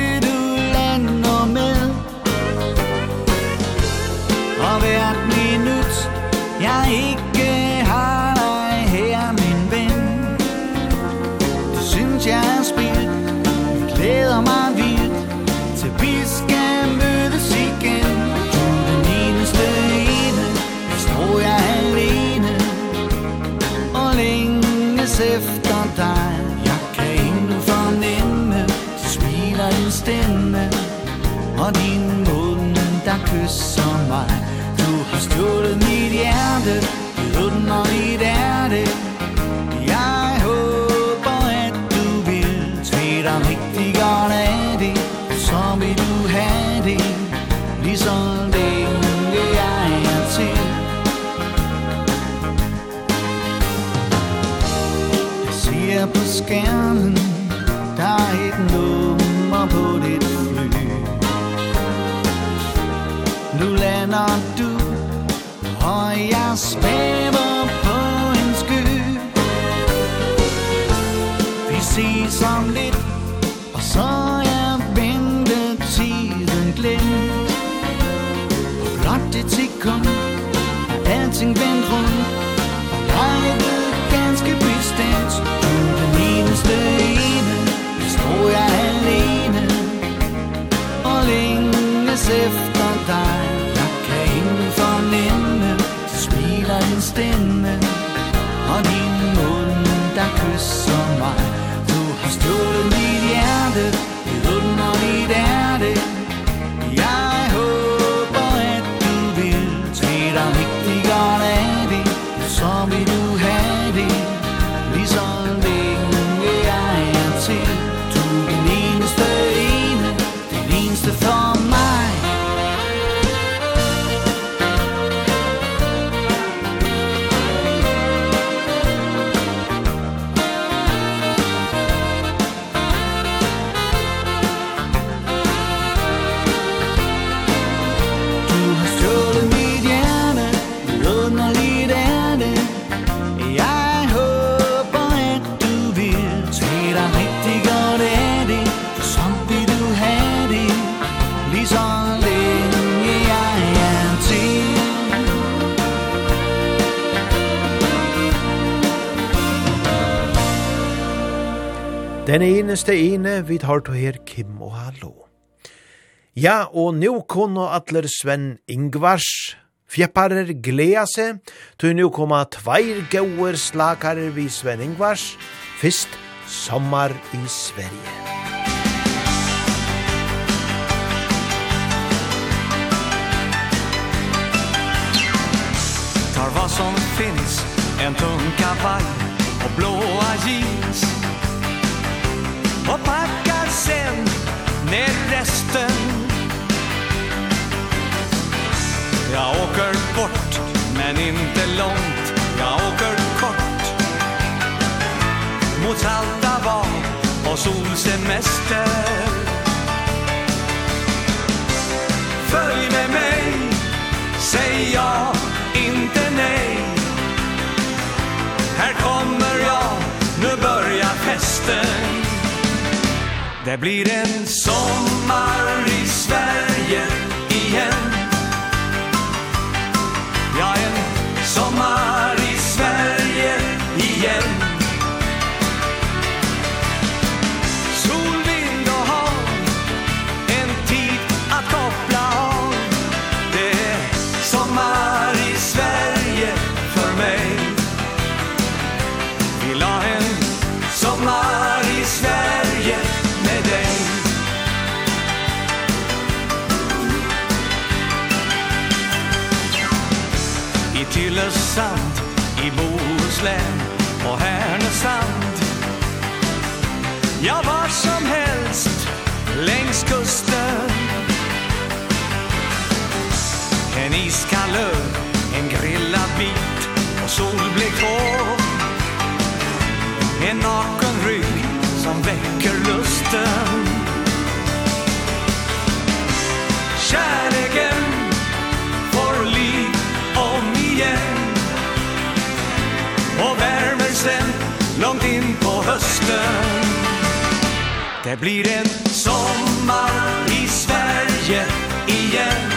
kysser mig Du har stjålet mit hjerte Du under mit ærte Jeg håber at du vil Tved dig rigtig godt af det Så vil du have det Lige så længe jeg er til. Jeg ser på skærmen cannot do Oh, yes, baby Den eneste ene vi tar to her Kim og Hallo. Ja, og nå kunne atler Sven Ingvars fjepparer gleda seg, til nå koma tveir gauer slakarer vi Sven Ingvars, fyrst Sommar i Sverige. Tar vad som finns, en tung kavaj och blåa jeans och packar sen med resten. Jag åker bort men inte långt. Jag åker kort Mot Saltava och solsemester. Följ med mig, säg jag. Det blir en sommar i Sverige igen. Ja, en sommar till Össand i Bohuslän och Härnösand. Ja, var som helst längs kusten. En iskall öl, en grillad bit och solblekt hår. En naken rygg som väcker lusten. Kärleken hösten. Det blir en sommar i Sverige igen.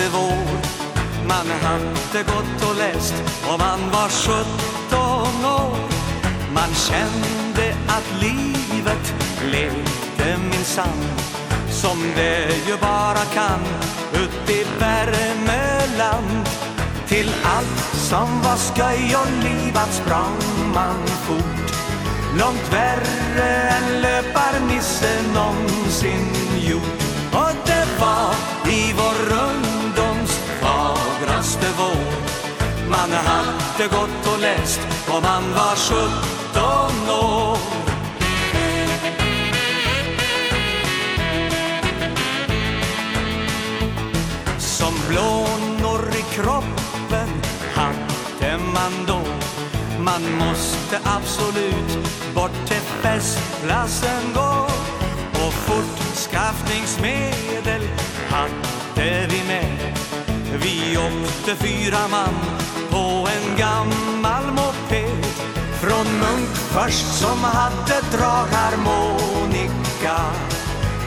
hette vår. Man hade gått och läst och man var 17 år. Man kände att livet lekte minsann. Som det ju bara kan ut i Värmeland. Till allt som var sköj och livat sprang man fort. Långt värre än löparnisse någonsin gjort. Och det var i vår rum fagraste vår. Man hade gått och läst Och man var 17 år. Som blånor i kroppen hade man då. Man måste absolut bort till festplatsen gå. Och fortskaffningsmedel hade vi med. Vi åkte fyra man på en gammal moped. Från Munk först som hade dragharmonika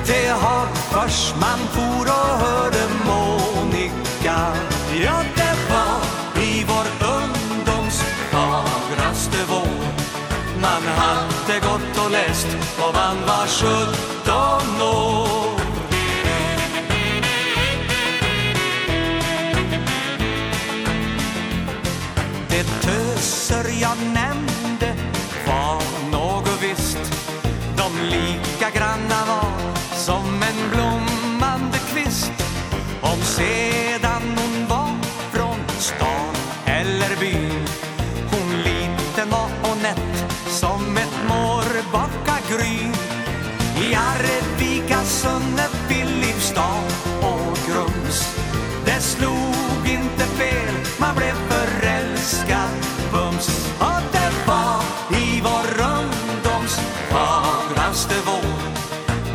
Till Hagfors man for och hörde Monika. Ja, det var i vår ungdoms fagraste vår. Man hade gått och läst och man var sjutton år. Det töser jag nämnde var något visst. De lika granna var som en blommande kvist. Om sedan hon var från stan eller by Hon liten var och nätt som ett morrbaka gry. I Arvika, Sunneby, Filipstad och Grums. Det slog inte fel, man blev föräldrad bums. Och det var i vår runddoms fagraste vår.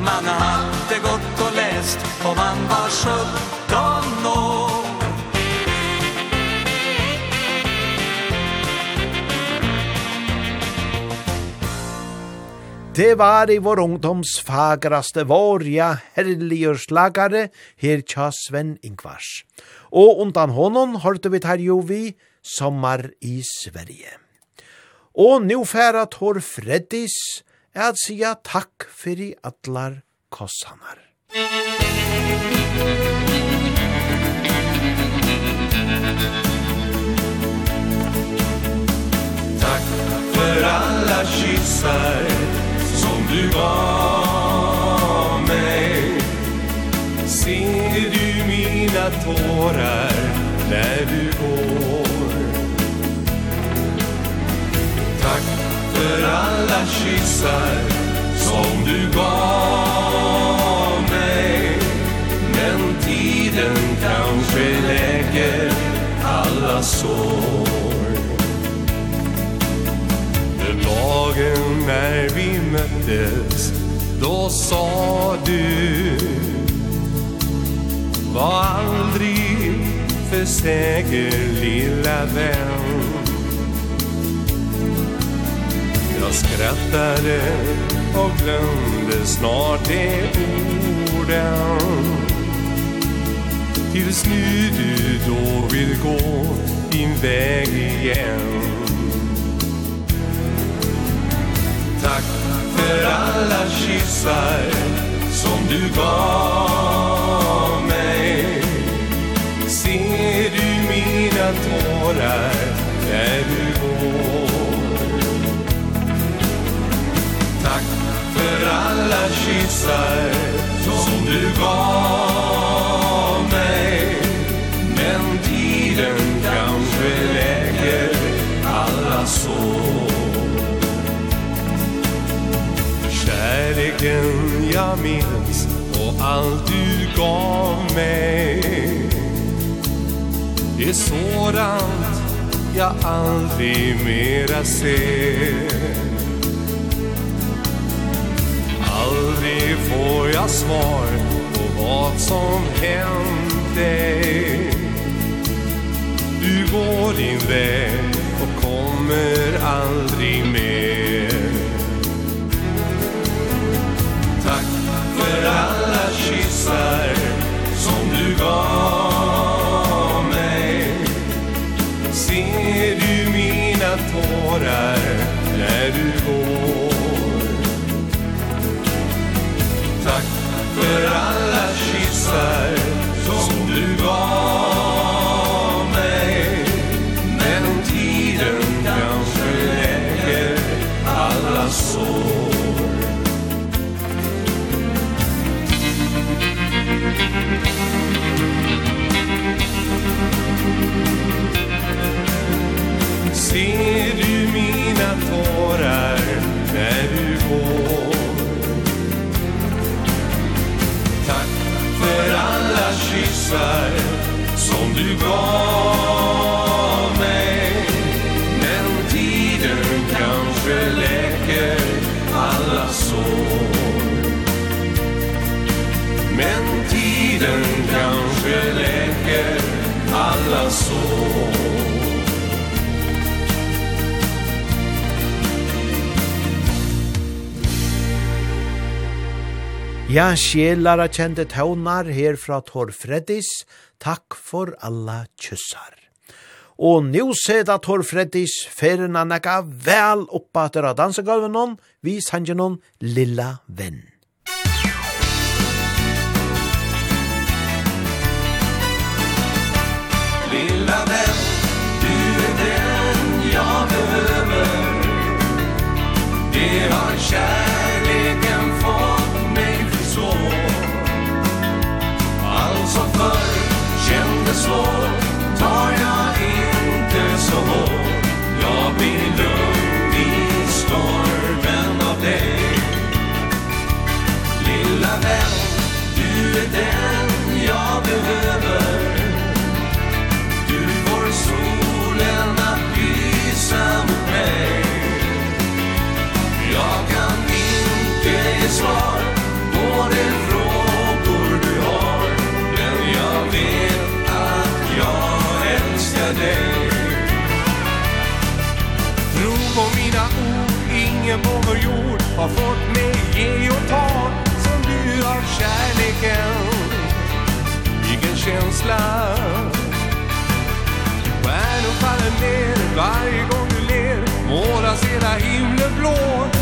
Man hade gått och läst och man var sjutton år. Det var i vår ungdoms fagraste vår, ja, slagare, her tja Sven Ingvars. Og undan honom hørte vi tar jo vi sommar i Sverige. Og nu færa Tor Freddis er at sia takk fyrir allar kossanar. Takk för alla kyssar som du gav mig Ser du mina tårar när du går över alla kyssar som du gav mig. Men tiden kanske läker alla sår. Den dagen när vi möttes då sa du Var aldrig för säker lilla vän. Jag skrattade och glömde snart de orden. Tills nu du då vill gå din väg igen. Tack för alla kyssar som du gav mig. Ser du mina tårar där du för alla kyssar som du gav mig. Men tiden kanske läker alla sår. Kärleken jag minns och allt du gav mig. Är sådant jag aldrig mera ser. aldrig får jag svar på vad som hänt dig Du går din väg och kommer aldrig mer. Tack för alla kyssar som du gav mig Ser du mina tårar när du går för alla kyssar som du gav mig. Men tiden kanske läker alla sår. Ser du mina tårar när du går? sig som du gav. Ja, sjelara kjente tøvnar her fra Tor Freddis. Takk for alla kyssar. Og nu seda Tor Freddis ferina nekka vel oppa av dansegulven hon, vi sanger noen Lilla Venn. Lilla Venn, du er den jeg behøver. Det var kjær dig svar. På de frågor du har Men jag vet att jag älskar dig. Tro på mina ord, ingen på vår jord Har fått mig ge och ta som du har kärleken. Vilken känsla. Stjärnor faller ner varje gång du ler Målas hela himlen blå.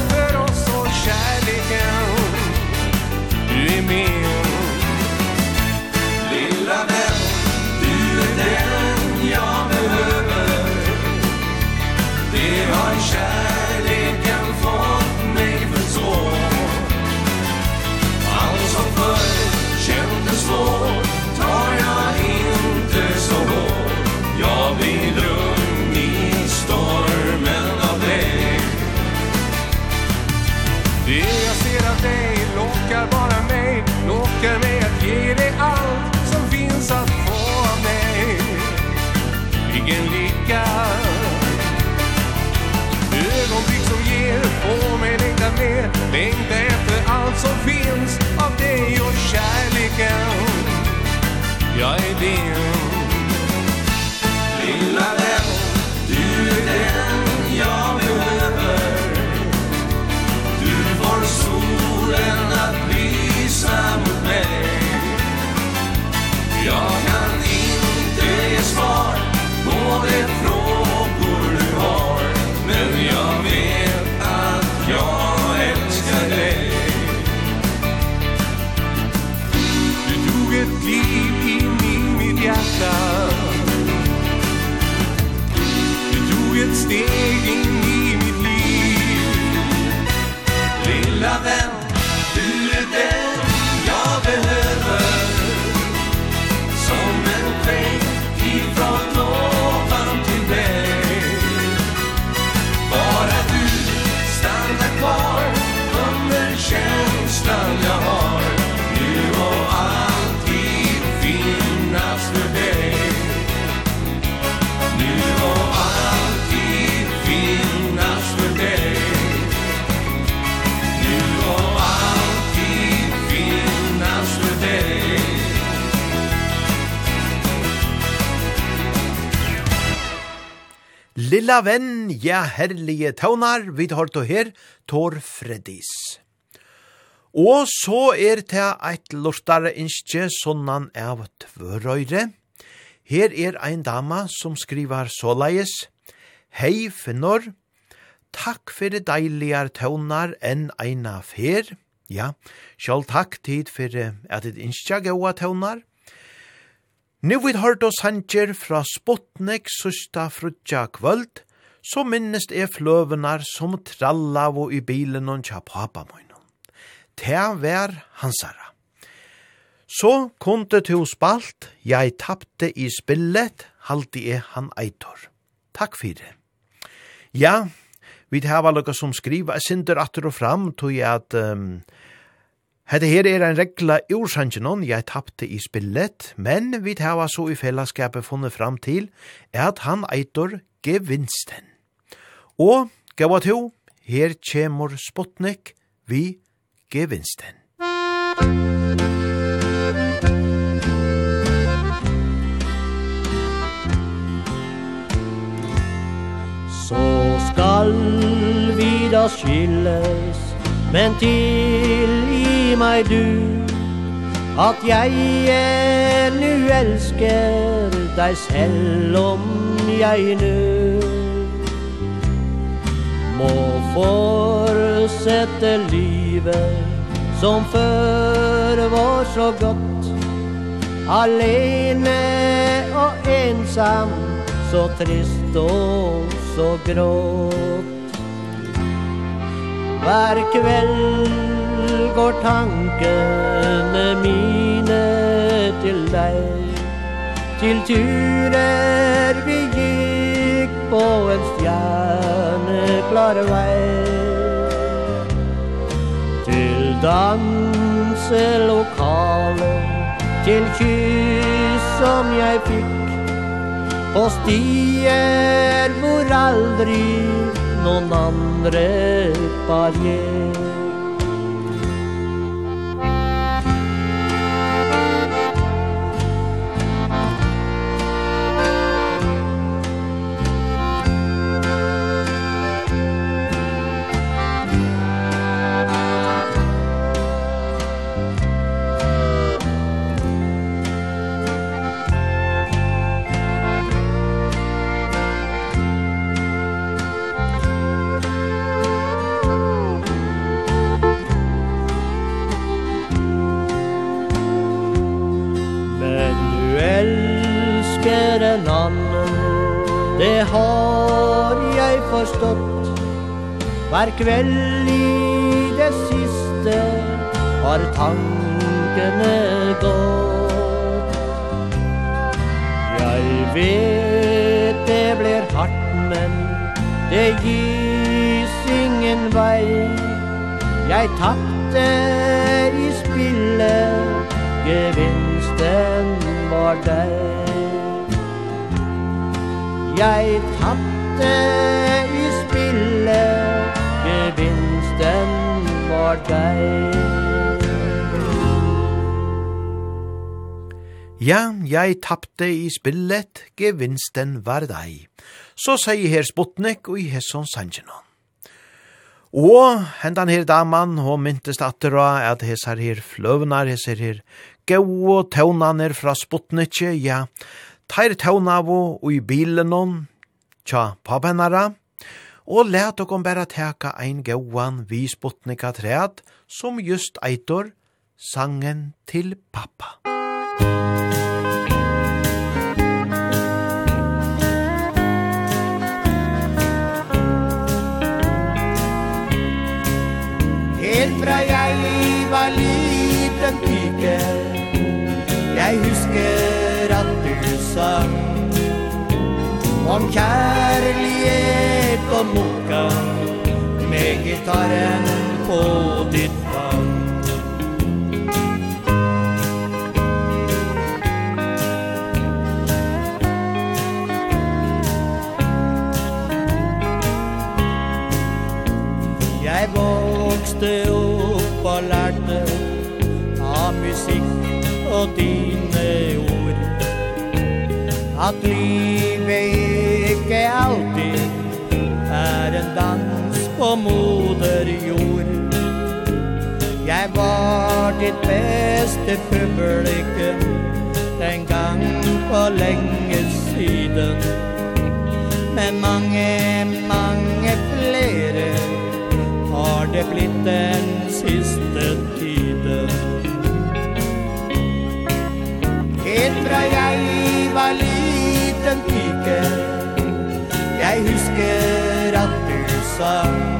Jag är din Lilla venn, ja herlige taunar, vi tar to her, Tor Freddys. Og så er det eit lortare innskje, sånnan av tvørøyre. Her er ein dama som skriver såleis, Hei, Finnor, takk fyrir deilige taunar enn eina fer. Ja, sjálf takk tid fyrir at et innskje gaua taunar. Nu vi hørt oss hanger fra Sputnik søsta frutja kvöld, så minnest er fløvenar som tralla vo i bilen og tja papa møynon. Tea vær hansara. Så kunde to spalt, jeg tappte i spillet, haldi jeg han eitor. Takk fyrir. Ja, vi hava lukka som skriva, jeg synder atter og fram, tog jeg at um, Hette her er en regla ursangenon jeg tappte i spillet, men vi tava så i fellesskapet funnet fram til at han eitor gevinsten. Og, gav ho, her kjemur Sputnik vi gevinsten. Så skal vi da skilles Men tilgi meg du At jeg nu elsker deg selv om jeg nu. Må fortsette livet som før var så godt. Alene og ensam, så trist og så grått Hver kveld går tankene mine til deg. Til turer vi gikk på en stjerneklar vei. Til danselokale Til kyss som jeg fikk. På stier hvor aldri noen andre par hjem Hver kveld i det siste har tankene gått. Jeg vet det blir hardt, men det gis ingen vei. Jeg tappte i spillet, gevinsten var deg Jeg tappte for deg Ja, jeg tappte i spillet, gevinsten var deg. Så sier her Sputnik og i hesson sangenon. Og hendan her daman, og myntest atter at hesar her fløvnar, hesar her gau og tøvnaner fra Sputnikje, ja, teir tøvnavo og i bilen hon, tja papenara, og let okkom bæra teka ein gauan vi sputnika træt, som just eitor, sangen til pappa. Helt fra jeg var liten pike, jeg husker at du sang om kjærlighet på mokka Med gitarren på ditt fang Jeg vokste opp og lærte Av musikk og dine ord. At livet på moder jord. Jeg var ditt beste publikum Den gang på lenge siden. Men mange, mange flere Har det blitt den siste tiden. Helt fra jeg var liten pike Jeg husker at du sang.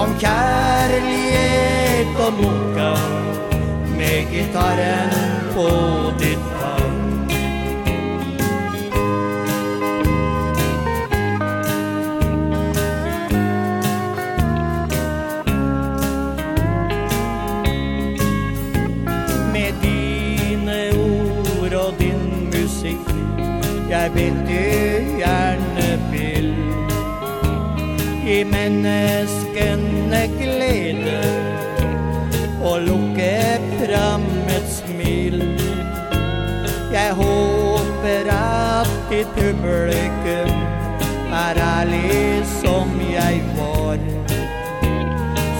Om kjærlighet og boka Med gitarren på ditt fang. Med dine ord og din musik Jag vet du gjerne vil. I männes håper at i tummelikum er ærlig som jeg var.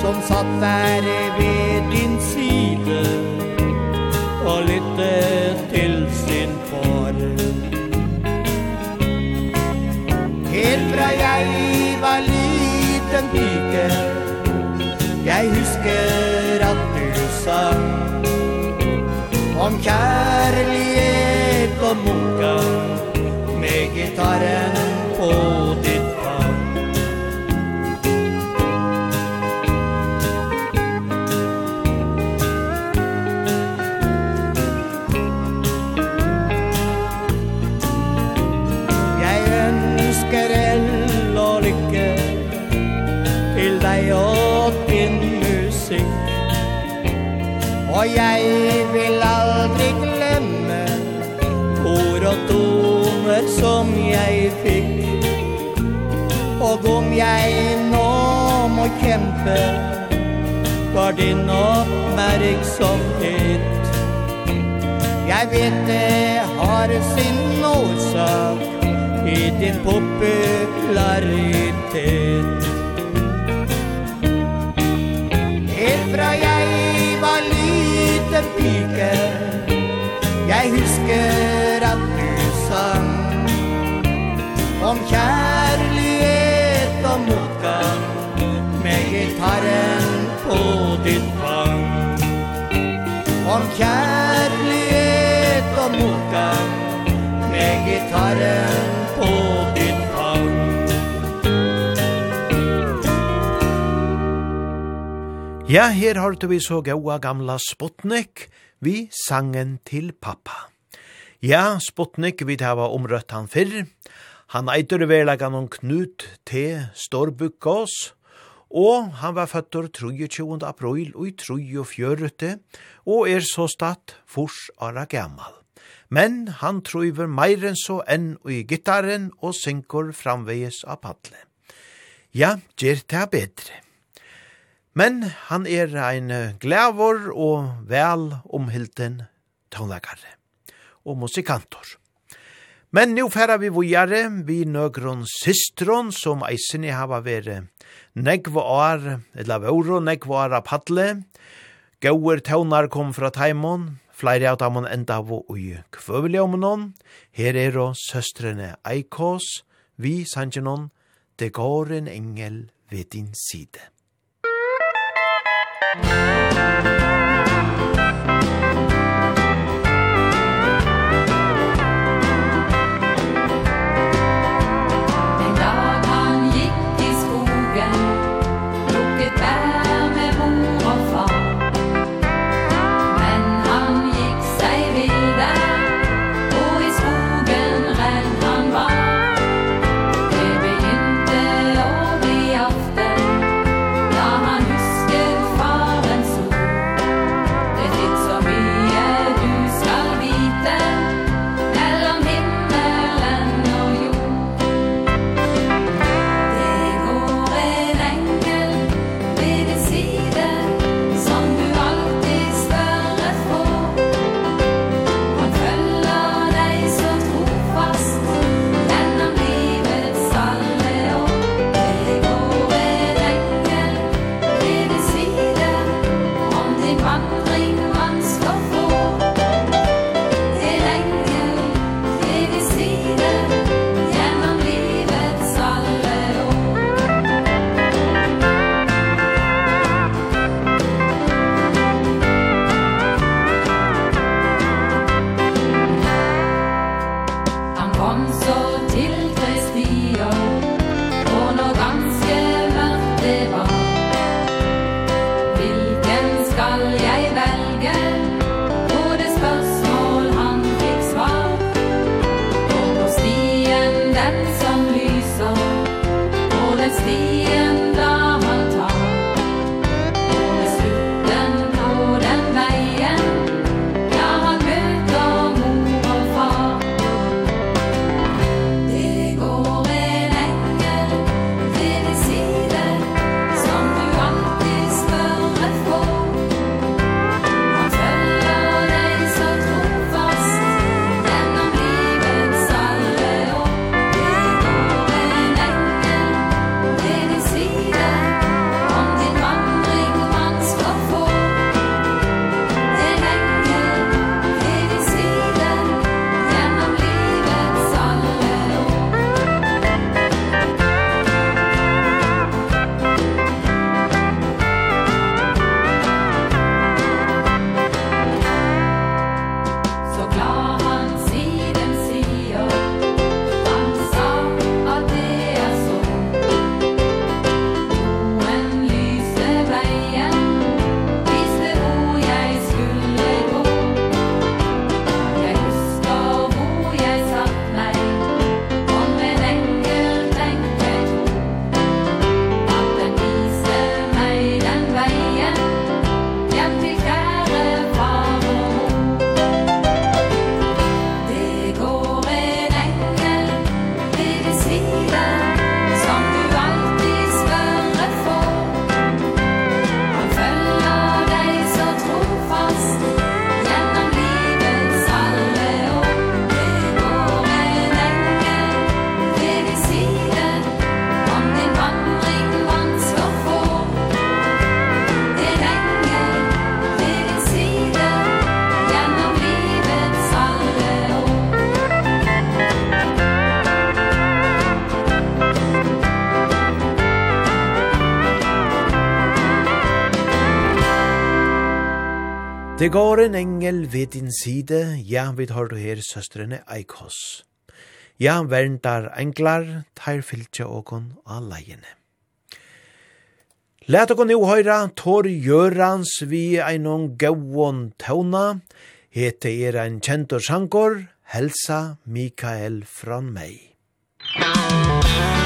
Som satt der ved din side og lytte til sin far. Helt fra jeg var liten pike. Jeg husker at du sang Om kjær gitarren på kväll. Var din oppmerksomhet Jeg vet det har sin årsak I din popularitet. Helt fra jeg var liten pike. Jeg husker at du sang Om kjærlighet på ditt fang Om kärlighet og motgång Med gitarren på ditt fang Ja, her har du vi så gaua gamla Sputnik Vi sangen til pappa. Ja, Sputnik vi hava omrøtt han fyrr. Han eitur verlegan om Knut T. Storbukkås, og han var føtter 23. april og i 43. og er så statt fors ara gammal. Men han trøyver meiren så enn i gittaren og synker framveges av padle. Ja, gjer det bedre. Men han er ein glævor og vel omhilden tonlagare og musikantor. Men nu færa vi vujare vi nøgron systron som eisini hava vere negva år, eller våro, negva år av padle, gauer tøvnar kom fra taimon, flere av dem enda av ui kvøveljomenon, her er og søstrene Eikos, vi sanjenon, det går en engel ved din side. Musik Kom så til deg stier Det går en engel ved din side, ja, vi har du her søstrene Eikos. Ja, verndar englar, tar fyltja åkon av leiene. Læt okon nu høyra, tår gjørans vi einon gauon tåna, hete er ein kjentor sjankor, helsa Mikael fran mei. Musik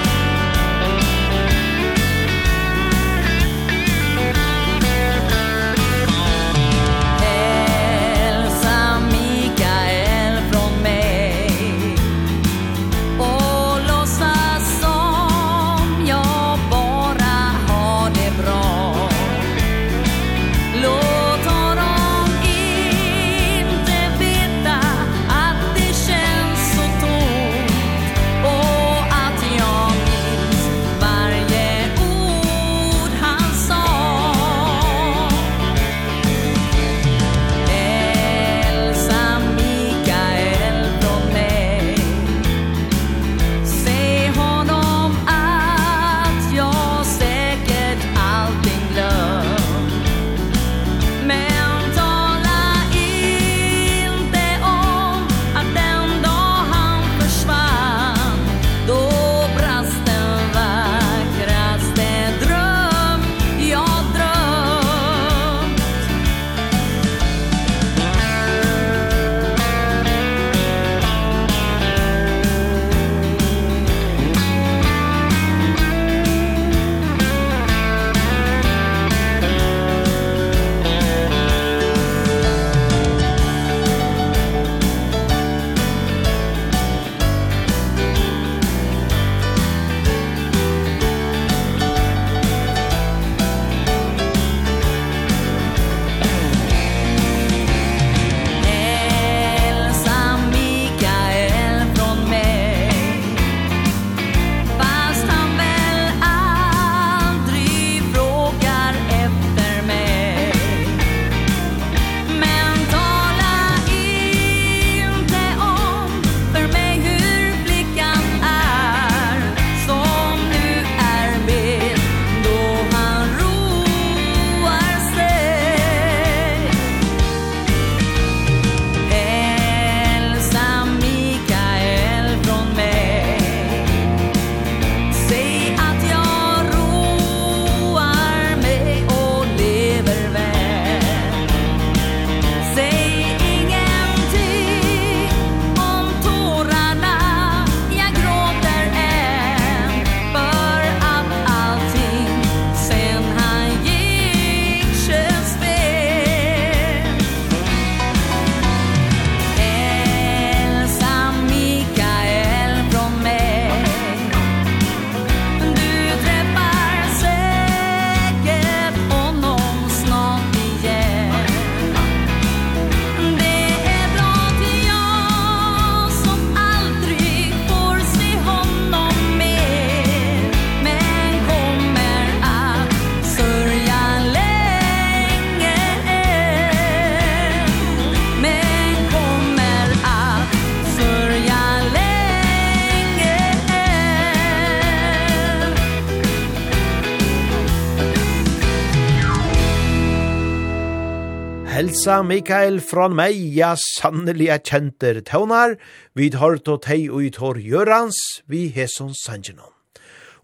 Elsa Mikael från mig, ja sanneliga kjenter tøvnar, vid hørt og tei og i tår gjørans, vi hesson sangenon.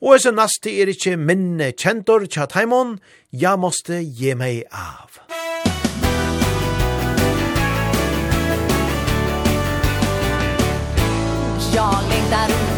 Og esen nasti er ikkje minne kjentor tja taimon, ja måste ge meg av. Jag längtar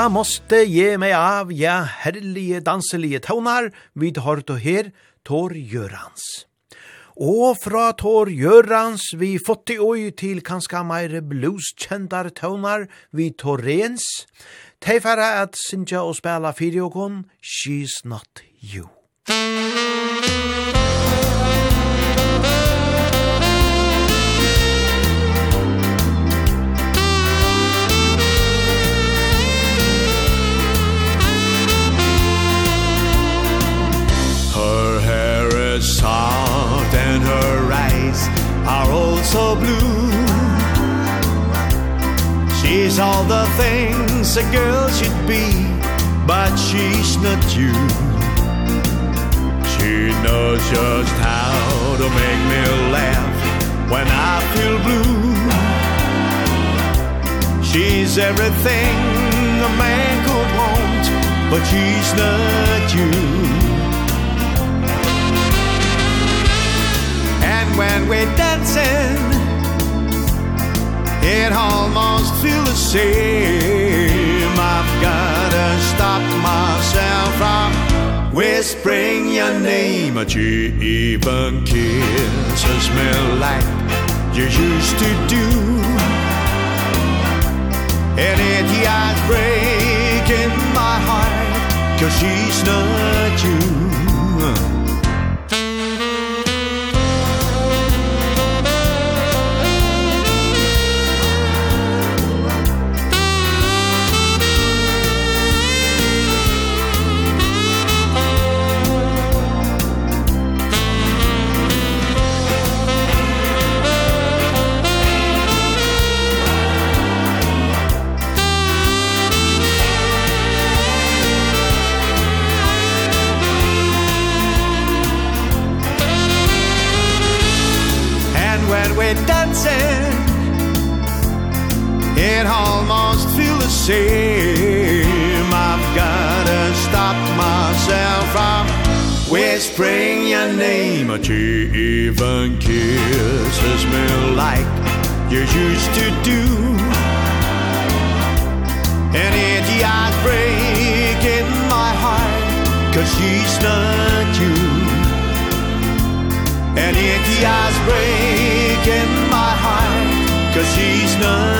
Ja, måste ge mig av, ja, herlige danselige tånar, vid hårt og her, Tor Gjørans. Og fra Tor Gjørans vi fått i oi til kanska meire blueskjendar tånar, vi Torrens, teg at sinja og spela fyriokon, She's Not You. She's Not You. sound so blue. She's all the things a girl should be But she's not you. She knows just how to make me laugh When I feel blue. She's everything a man could want But she's not you. when we're dancing. It almost feels the same. I've gotta stop myself from Whispering your name. But you even kisses me like you used to do. And it yeah, breaking my heart Cause she's not you. name that you even kisses me like you used to do. And it break breaking my heart Cause she's not you. And it break breaking my heart Cause she's not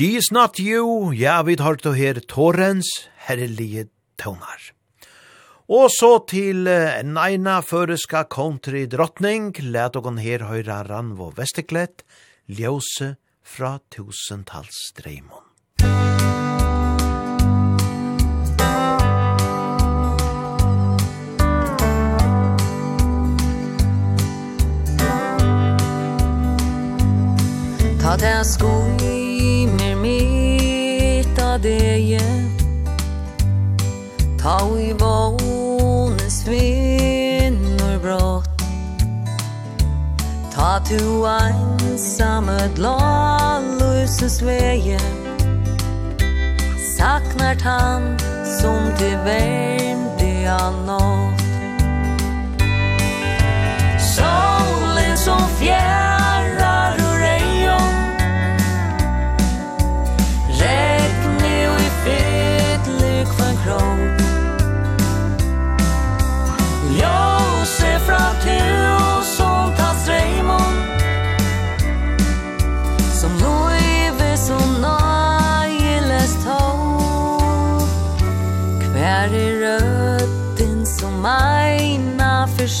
She is not you, ja, vi tar til her Torrens herlige tøvnar. Og så til en eina føreska country drottning, let okon her høyra Ranvo Vesteklett, ljøse fra tusentals dreimon. Ta det skoj vita deje Ta i vånes vinnor brott Ta tu ensam ett lallusens veje Saknar han som till värmde han nått. Solen som fjärr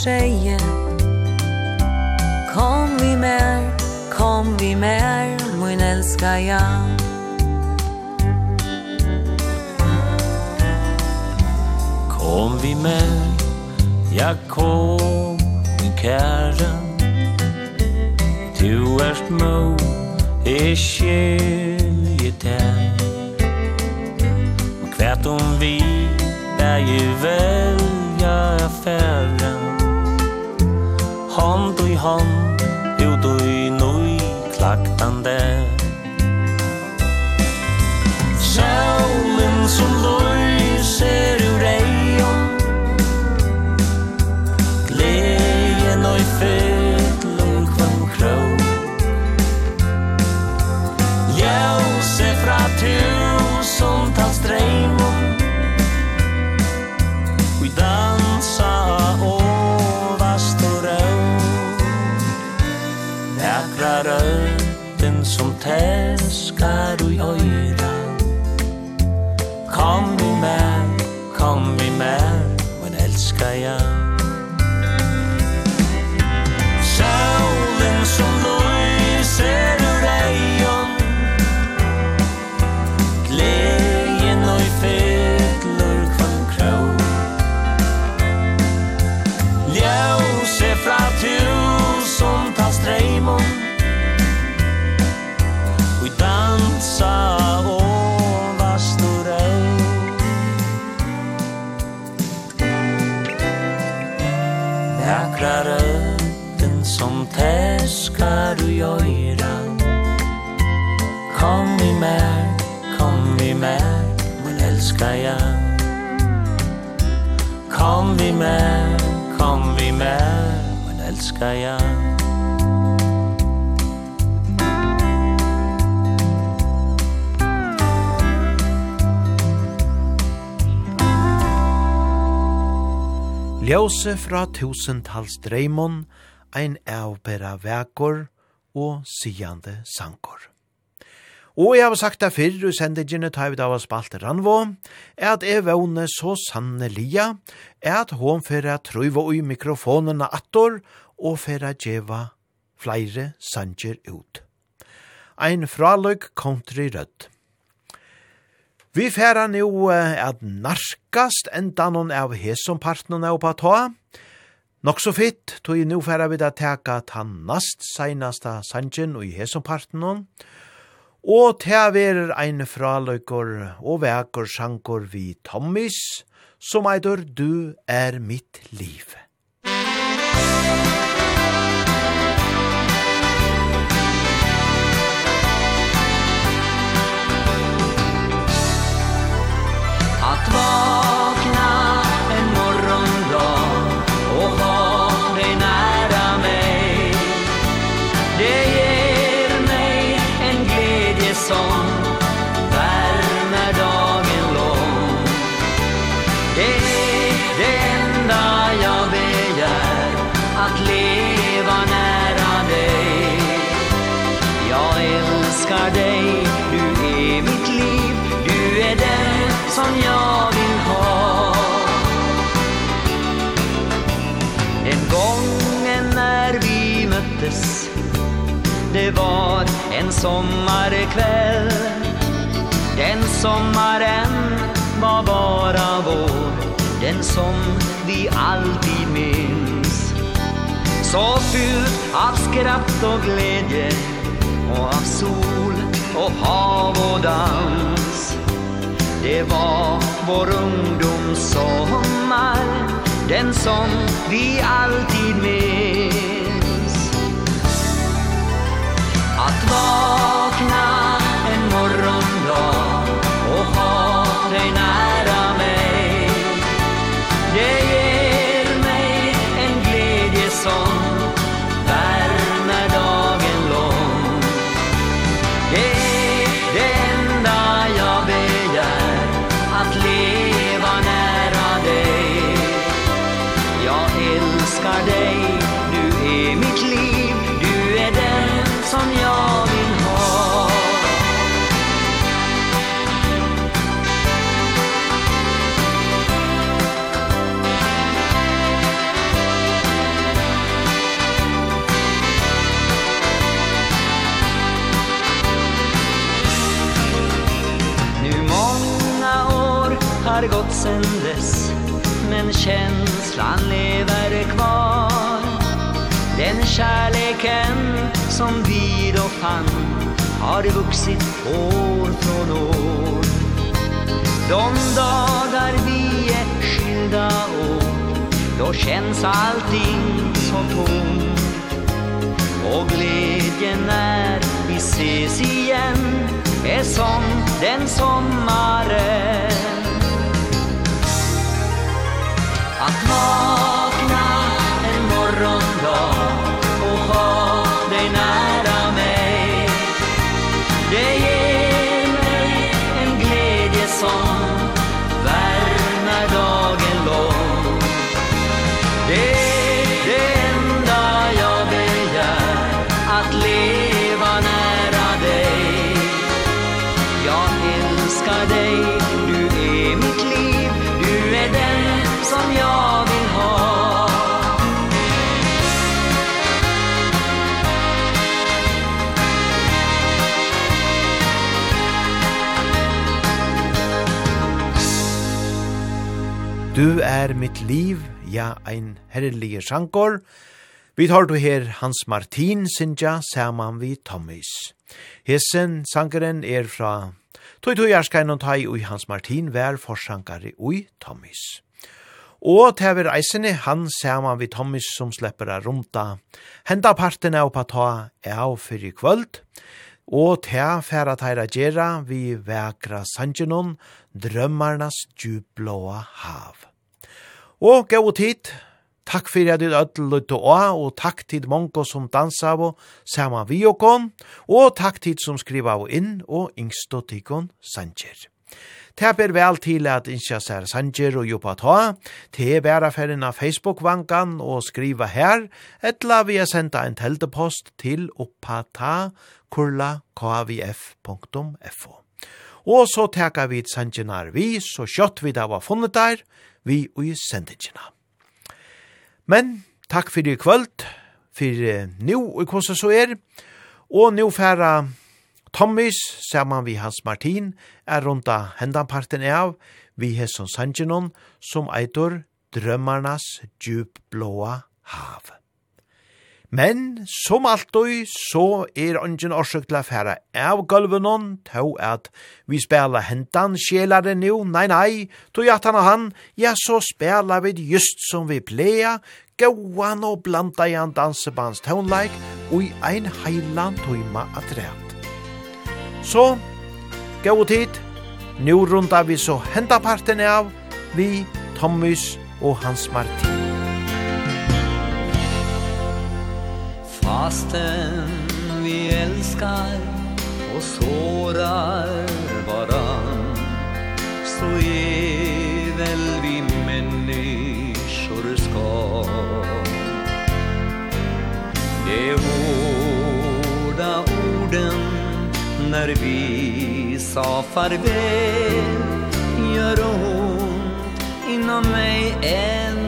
tjejer Kom vi mer, kom vi mer, min älskar jag Kom vi mer, jag kom, min kära Du erst mo, jeg skilje deg Hvert om vi, er jag velja affärer hånd i hånd Ut i nøy klaktande Sjålen som løyser teskar og oir mærk, kom vi mærk, hun elsker jeg Kom vi mærk, kom vi mærk, hun elsker jeg Ljøse fra tusentals dreimon, ein avbera vekor og sigande sankor. Og jeg har sagt det fyrr i sendingene tar vi da av spalt Ranvå, er at jeg vågne så sanne lia, er at hun fyrir at trøyva ui mikrofonene attor, og fyrir at djeva flere sanger ut. Ein fraløg country rødt. Vi færa nu at narkast enda noen av hesompartnerne er oppa ta. Nok så fitt, tog i nu færa vi da teka ta nast seinasta sangen og i hesompartnerne. Og til verer ein fraløykor og vekor sjankor vi Tommis, som eitur du er mitt liv. jag vill ha. En gång när vi möttes Det var en sommarkväll. Den sommaren var bara vår Den som vi alltid minns. Så fyllt av skratt och glädje Och av sol och hav och dans Det var vår ungdomssommar Den som vi alltid minns. Att vakna användes Men känslan lever kvar. Den kärleken som vi då fann Har vuxit år från år. De dagar vi är skilda åt Då känns allting så tomt. Och glädjen när vi ses igen Är som den sommaren. vaknar en morgondag och har Du er mitt liv, ja, ein herrlige sjankor. Vi tar du her Hans Martin Sinja saman vi Tommis. Hessen sankeren er fra Tui tui erskainon tai ui Hans Martin vær forsankare ui Tommis. Og tever eisene han saman vi Tommis som slipper av rumta. Henda parten av pata er av fyrir kvöld. Og te færa teira gjerra vi vekra sangenon drømmarnas djupblåa hav. Og god tid, takk fyrir at du ødel løyte å, og takk tid mongo som dansa av, saman vi og kon, og takk tid som skriva av inn, og yngst og tikon sanger. Det er vel til at innskja sær sanger og jobba ta, til er bæra ferien av Facebook-vankan og skriva her, etla vi er senda en teltepost til oppata kurla kvf.fo. Og så teka vi sangenar vi, så kjøtt vi da var funnet der, vi og i sendingina. Men takk fyrir i kvöld, fyrir nu og hvordan så er, og nu færa Tommys, saman vi Hans Martin, er runda hendanparten av, vi hesson Sanjinon, som eitur Drømmarnas djupblåa hav. Men som alltid så er ungen årsøk til å fære av gulvenon til at vi spela hentan sjelare nu, nei nei, to at han og han, ja så spela vi just som vi pleia, gåan og blanda i en dansebands tonelike og i ein heilan tøyma atræt. Så, gau tid, nu runda vi så hentaparten av vi Thomas og Hans Martin. Fastän vi älskar och sårar varann Så är väl vi människor ska Det hårda orden när vi sa farväl Gör ont inom mig än.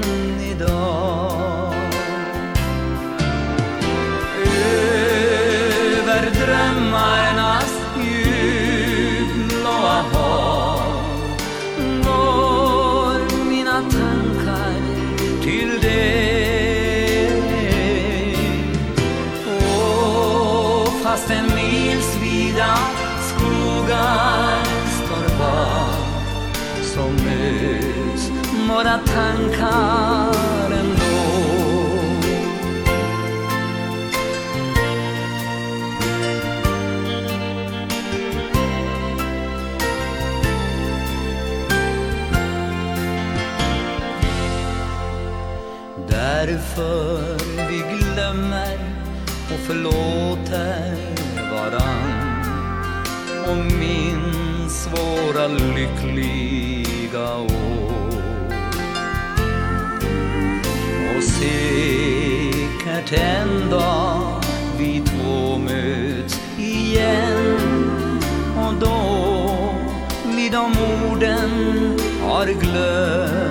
Meinas djupblåa hav Når mina tankar till dig. Och fast en mils vida skogar står kvar. Så möts våra tankar en därför vi glömmer och förlåter varann. Och minns våra lyckliga år. Och säkert en dag vi två möts igen. Och då vi de orden har glömt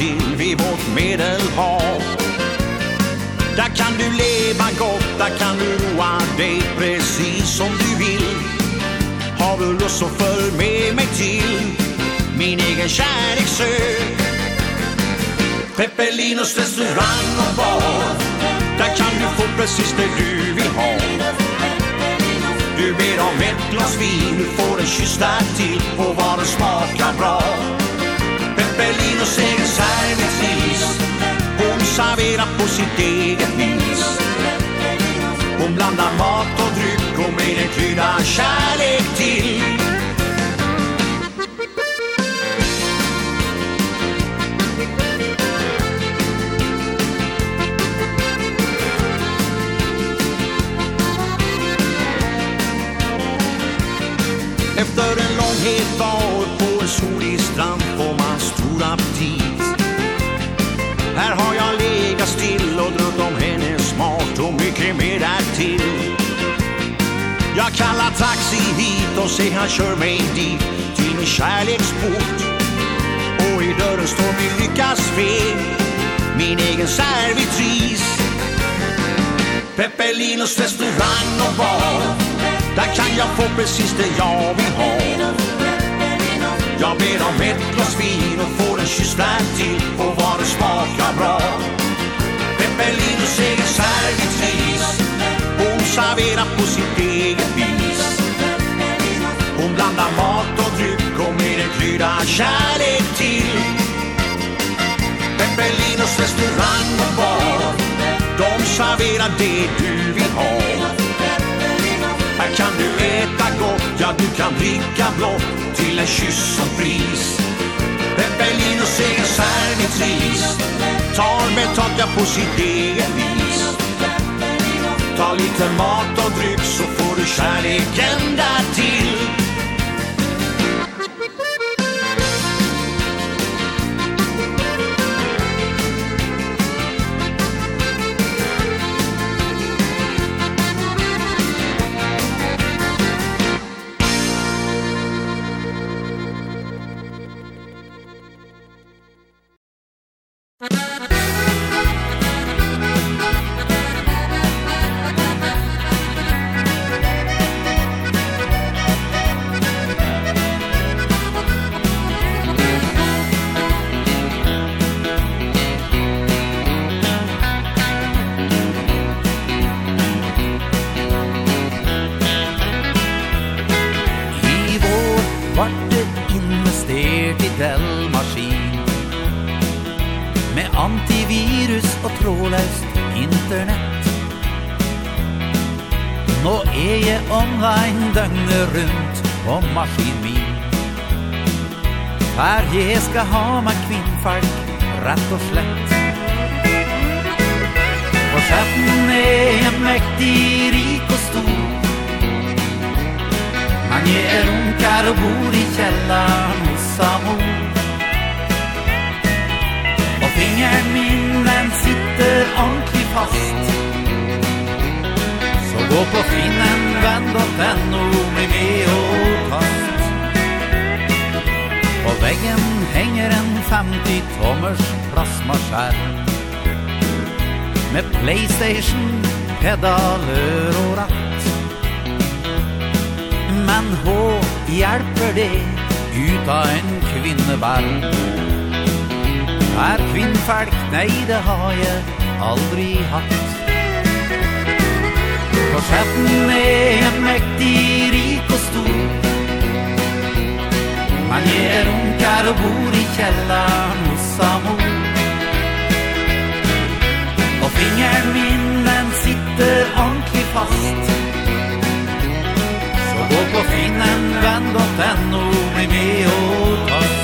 till vid vårt medelhav Där kan du leva gott, där kan du roa dig precis som du vill. Har du lust så följ med mig till min egen kärleksö. Peppelinos restaurang och bar Där kan du få precis det du vill ha. Du ber om ett glas vin, du får en kyss där till och vad det smakar bra. Berlin och seger sig med flis Hon serverar på sitt eget vis. Hon blandar mat och dryck och med en krydda kärlek till. Efter en lång het dag stor aptit. Här har jag legat still och drömt om hennes smart och mycket mer till. Jag kallar taxi hit och säger han kör mig dit till min kärleksport Och i dörren står min lyckas fel, min egen servitris. Peppelinos restaurang och bar Där kan jag få precis det jag vill ha. Jag ber om ett glas vin och få kyss kyssflagg till och vad det smakar bra. Peppelin och segelservitris Hon serverar på sitt eget vis. Hon blandar mat och dryck och med en krydda kärlek till. Peppelinos restaurang och bar. De serverar det du vill ha. Här kan du äta gott, ja du kan dricka blått Till en kyss som pris en Berlin och ser särvitris Tar med tagga på sitt egen vis. Ta lite mat och dryck så får du kärleken där till. vart det investert i Dell-maskin Med antivirus og trådløst internett. Nå er jeg online døgnet rundt om maskin min. Her jeg skal ha meg kvinnfalk, rett og slett. For sjefen er en mektig rik og Han är runkar och bor i källaren hos Samor Och fingerminnen sitter ordentligt fast. Så gå på finnen, vänd och vänd och bli med och kast. På väggen hänger en 50 tommers plasmaskärm Med Playstation, pedaler och ratt men hå hjelper det ut av en kvinneberg Er kvinnfalk? Nei, det har jeg aldri hatt For sjefen er mektig, rik og stor. Man gjer unkar og bor i kjellaren hos amor Og fingeren min den sitter ordentlig fast. Og på finnenvenn.no, bli med og ta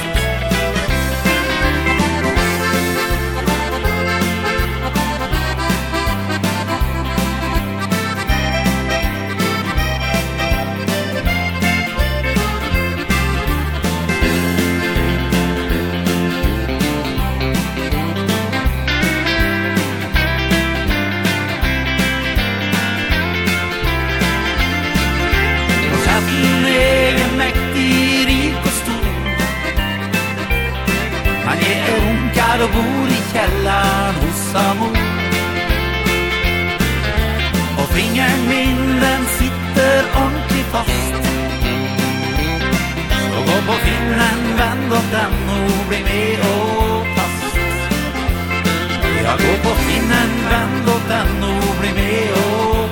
här och bor i källan hos Amor Och fingerminnen sitter ordentligt fast. Och gå på finnen, vänd åt den och bli med och fast. Jag går på finnen, vänd åt den och bli med och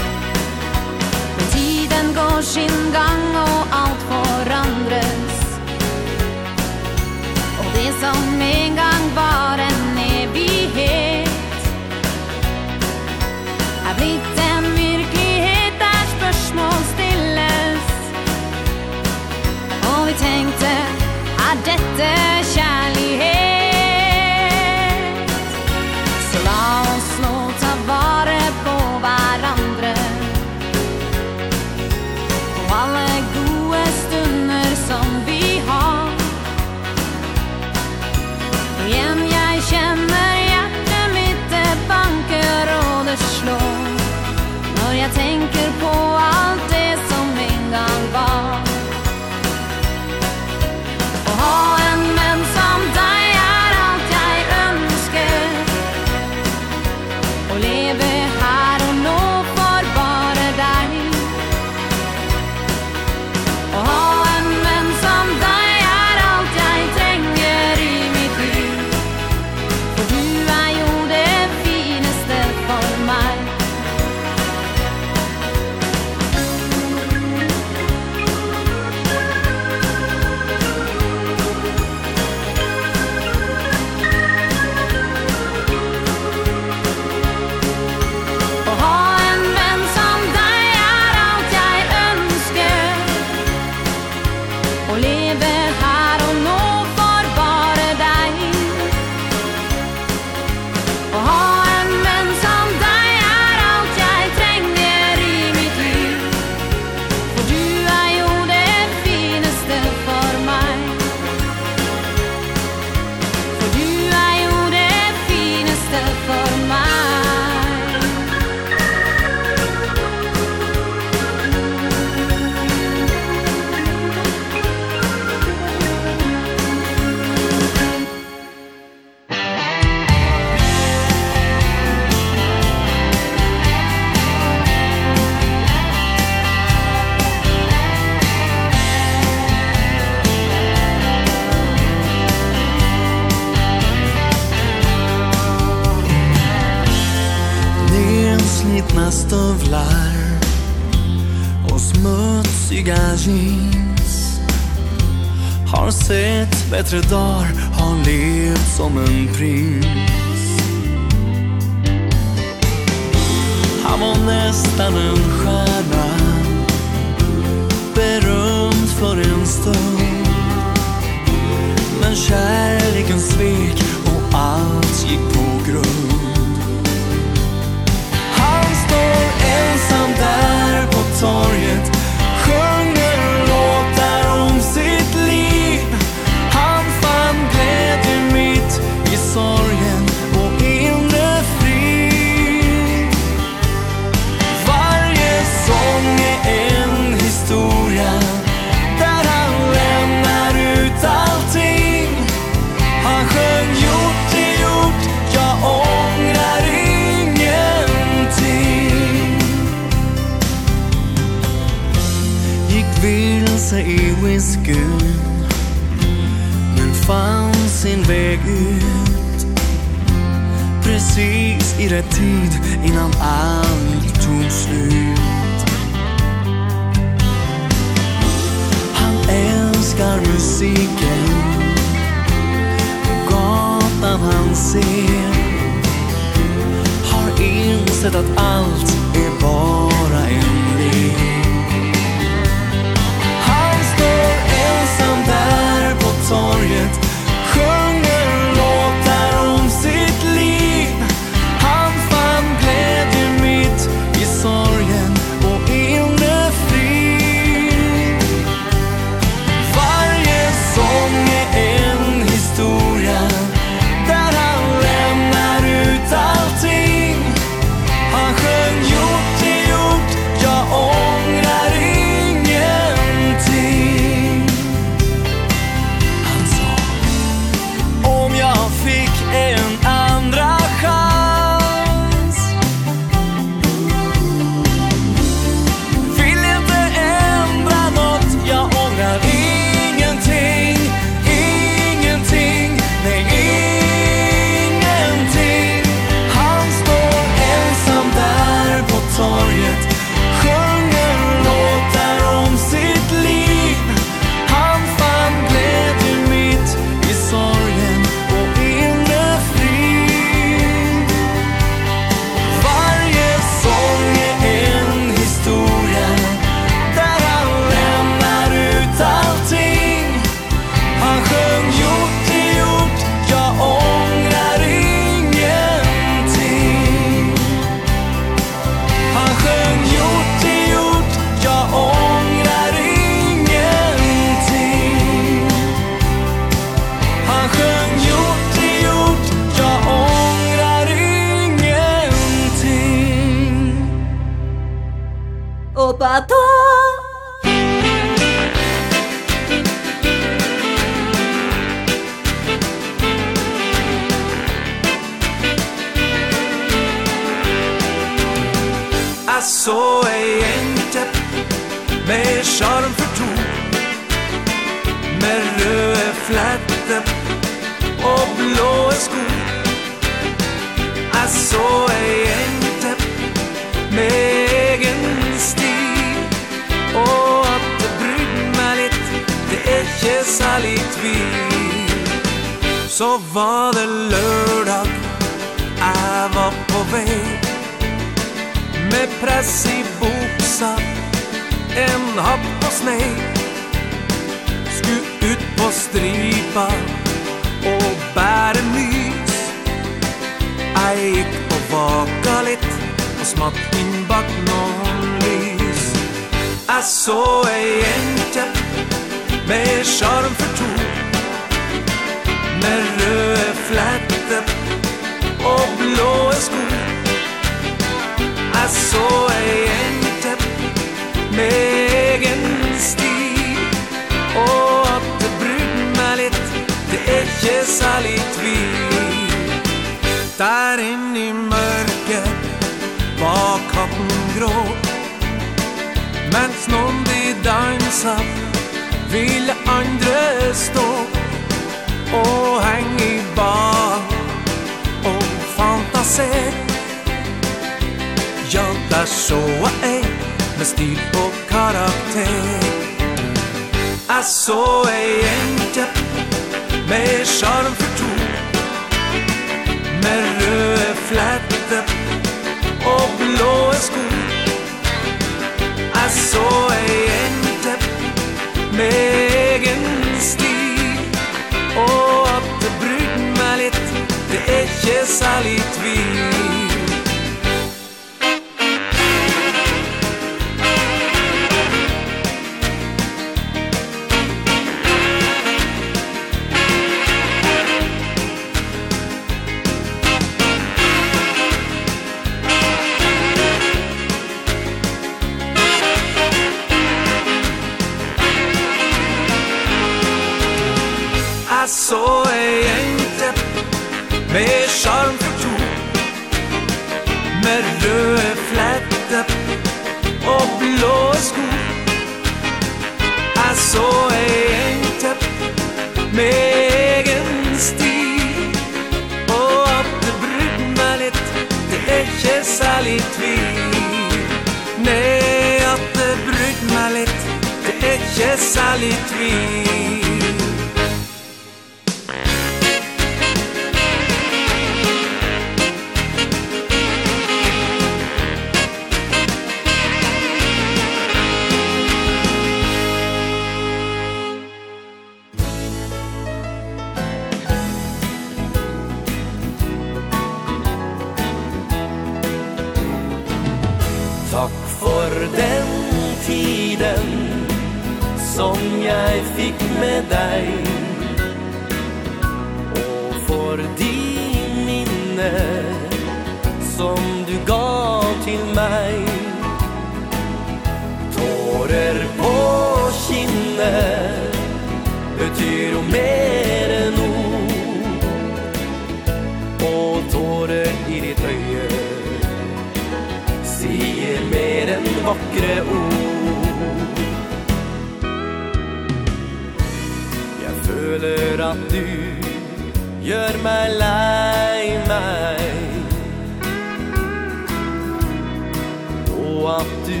at du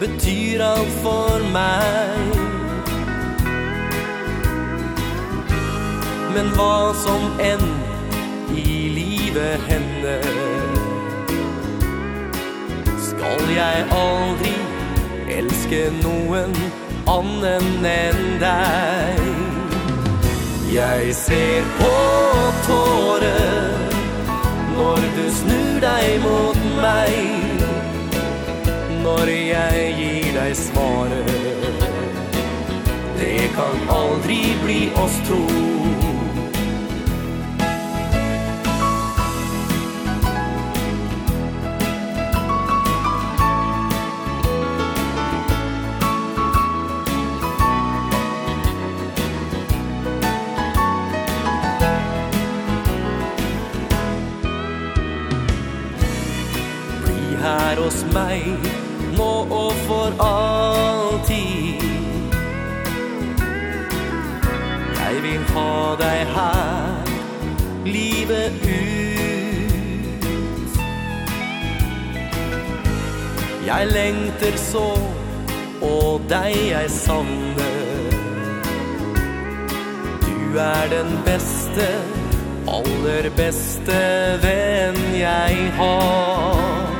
betyr alt for meg Men hva som enn i livet hender Skal jeg aldri elske noen annen enn deg Jeg ser på tårer Når du snur deg mot meg når jeg gir deg svaret. Det kan aldri bli oss to. Jeg lengter så Og deg jeg savner. Du er den beste Aller beste venn jeg har.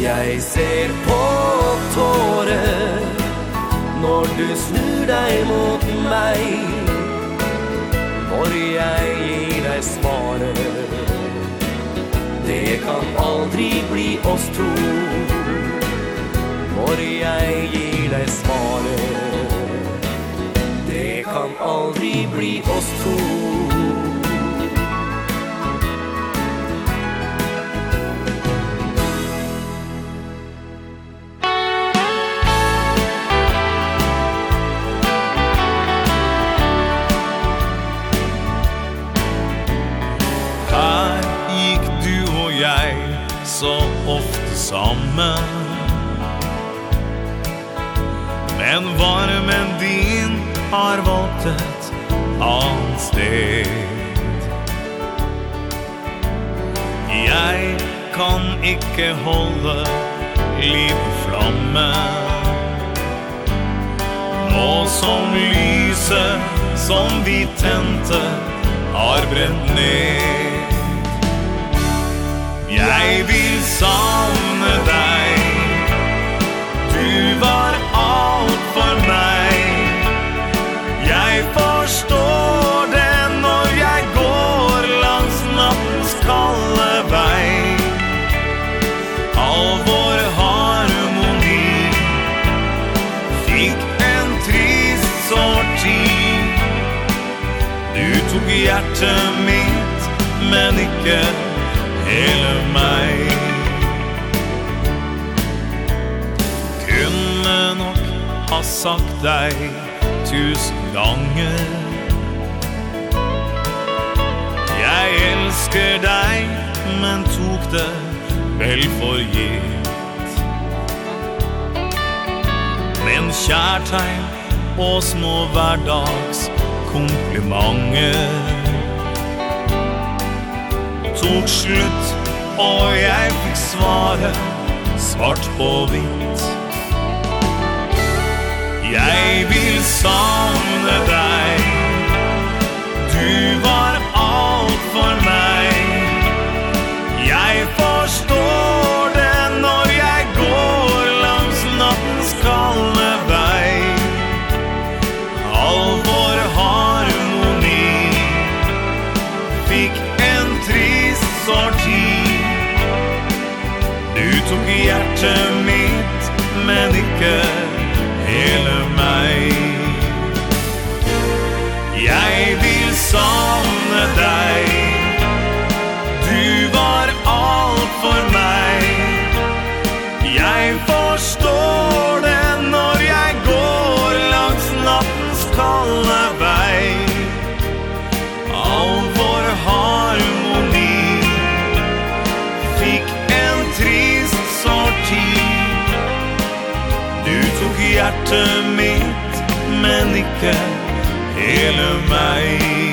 Jeg ser på tårer Når du snur deg mot meg Når jeg gir deg svaret. Det kan aldri bli oss to når jeg gir deg svaret. Det kan aldri bli oss to. intet ansteg Jeg kan ikke holde liv flamme Nå som lyset som vi tente har brent ned. Jeg vil savne deg. Du var alt for meg. tog hjertet mitt, men ikke hele meg. Kunne nok ha sagt deg tusen ganger. Jeg elsker deg, men tok det vel for gitt. Men kjærtegn og små hverdag komplimenter Tok slutt, og jeg fikk svaret Svart på hvitt. Jeg vil savne deg. Du var alt for meg. hjerte mitt, men ikke hjerte mitt, men ikke hele meg.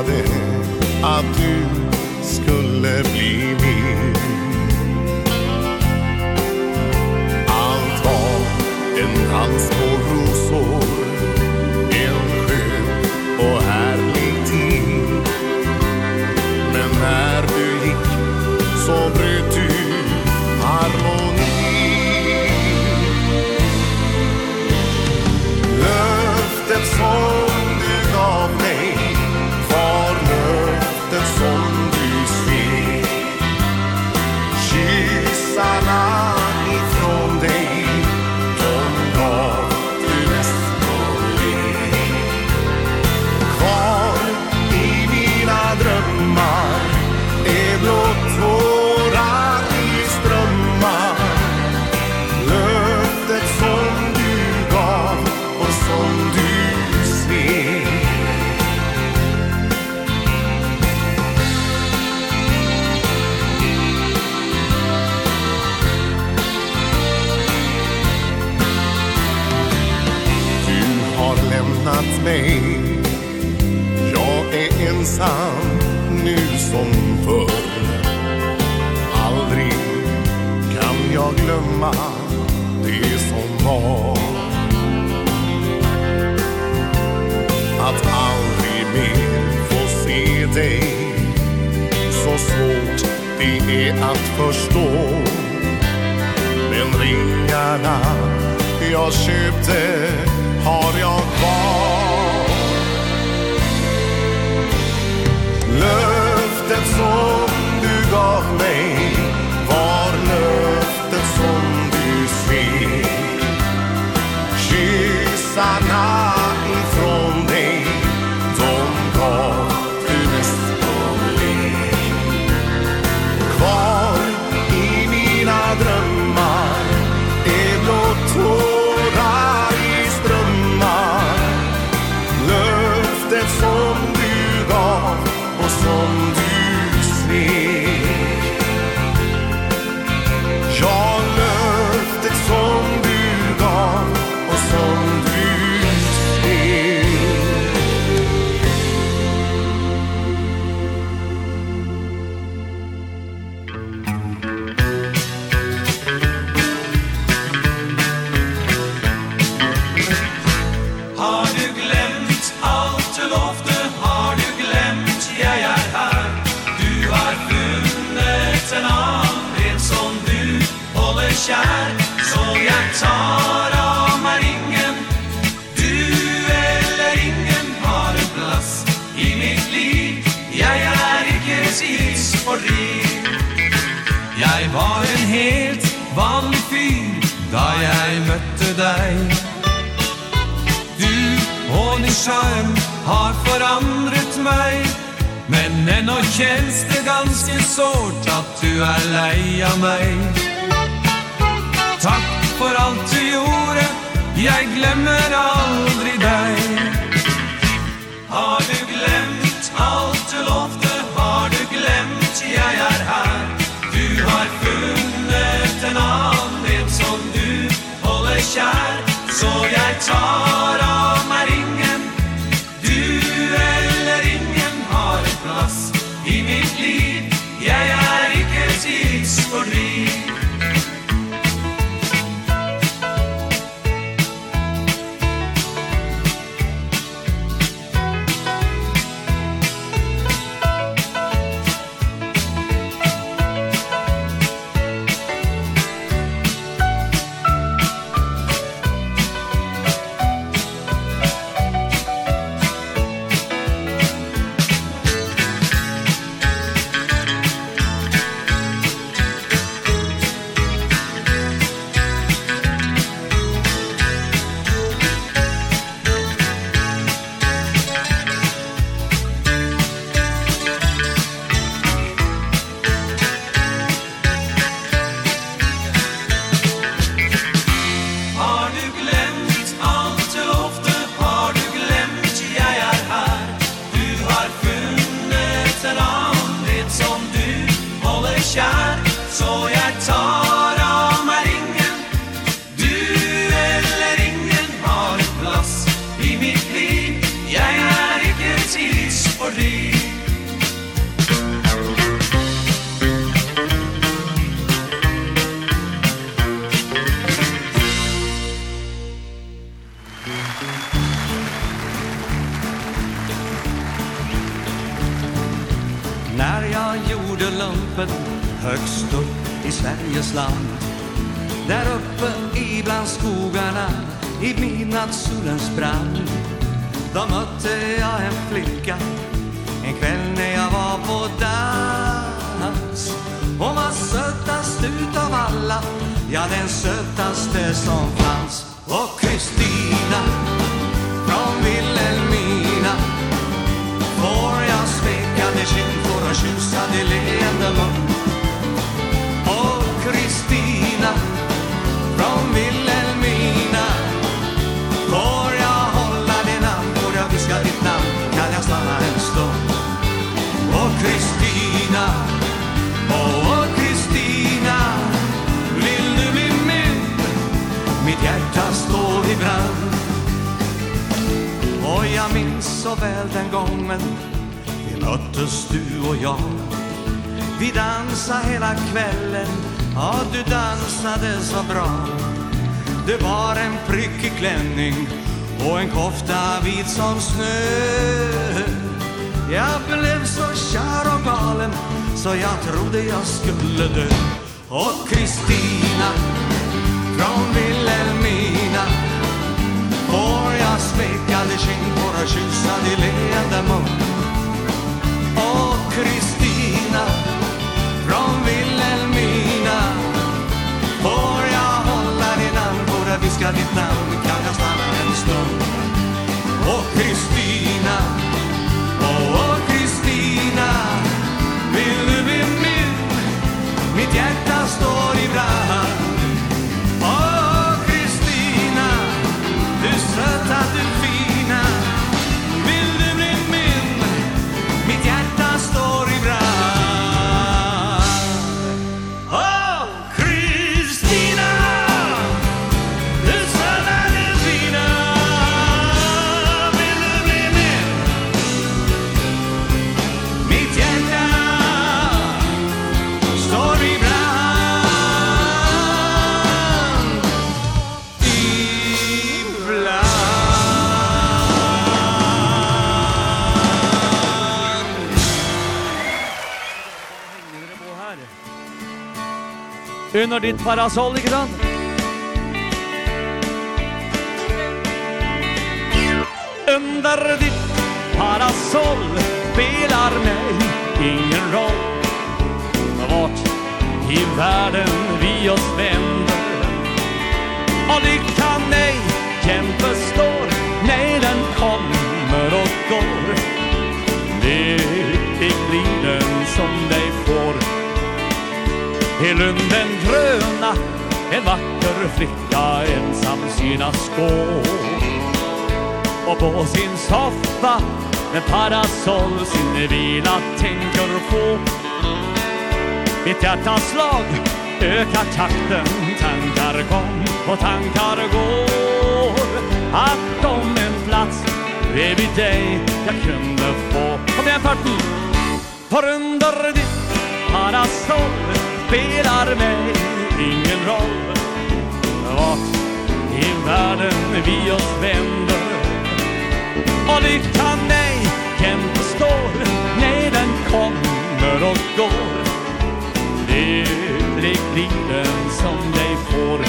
lovade att du hemma Det är som var. Att aldrig mer få se dig Så svårt det är att förstå. Men ringarna jag köpte har jag kvar. Löftet som du gav mig Nej, nå känns det ganska sårt att du är lei av mig Tack för allt du gjorde, jag glömmer aldrig dig Har du glemt allt du lovde, har du glemt jag är här Du har funnit en annan som du håller kär Så jag tar öppen högst upp i Sveriges land. Där uppe i skogarna i midnattssolens brand. Då mötte jag en flicka en kväll när jag var på dans. Hon var sötast utav alla ja den sötaste som fanns. Och Kristina det skinn for å kjusa det leende mun Och Kristina från Vilhelmina Får jag hålla din namn, får jag viska ditt namn Kan jag stanna en stund Och Kristina, Åh, Kristina Vill du bli min? Mitt hjärta står i brand. Och jag minns så väl den gången möttes du och jag. Vi dansade hela kvällen Ja, du dansade så bra. Det var en prickig klänning Och en kofta vit som snö. Jag blev så kär och galen Så jag trodde jag skulle dö. Och Kristina Från Vilhelmina Får jag smekade kind Våra kyssade leende mun Kristina Från Vilhelmina. Får jag hålla din hand Får jag viska ditt namn Kan jag stanna en stund? Och Kristina Åh, oh, Kristina oh, Vill du bli min? Mitt hjärta står i brand. under når ditt parasoll, ikke sant? Under ditt parasoll spelar mig ingen roll. Vart i världen vi oss vänder Och det kan mig jämt bestå Nej, den kommer och går. Lycklig blir den som dig I lunden gröna En vacker flicka ensam sina skål Och på sin soffa Med parasoll sin vila tänker få. Mitt hjärtas slag ökar takten Tankar kom och tankar går. Att om en plats bredvid dig jag kunde få. Kom igen farten För under ditt parasoll spelar mig. Ingen roll Vart i världen vi oss vänder. Och lyckan nej, kan står Nej, den kommer och går. Lycklig blir den som dig får.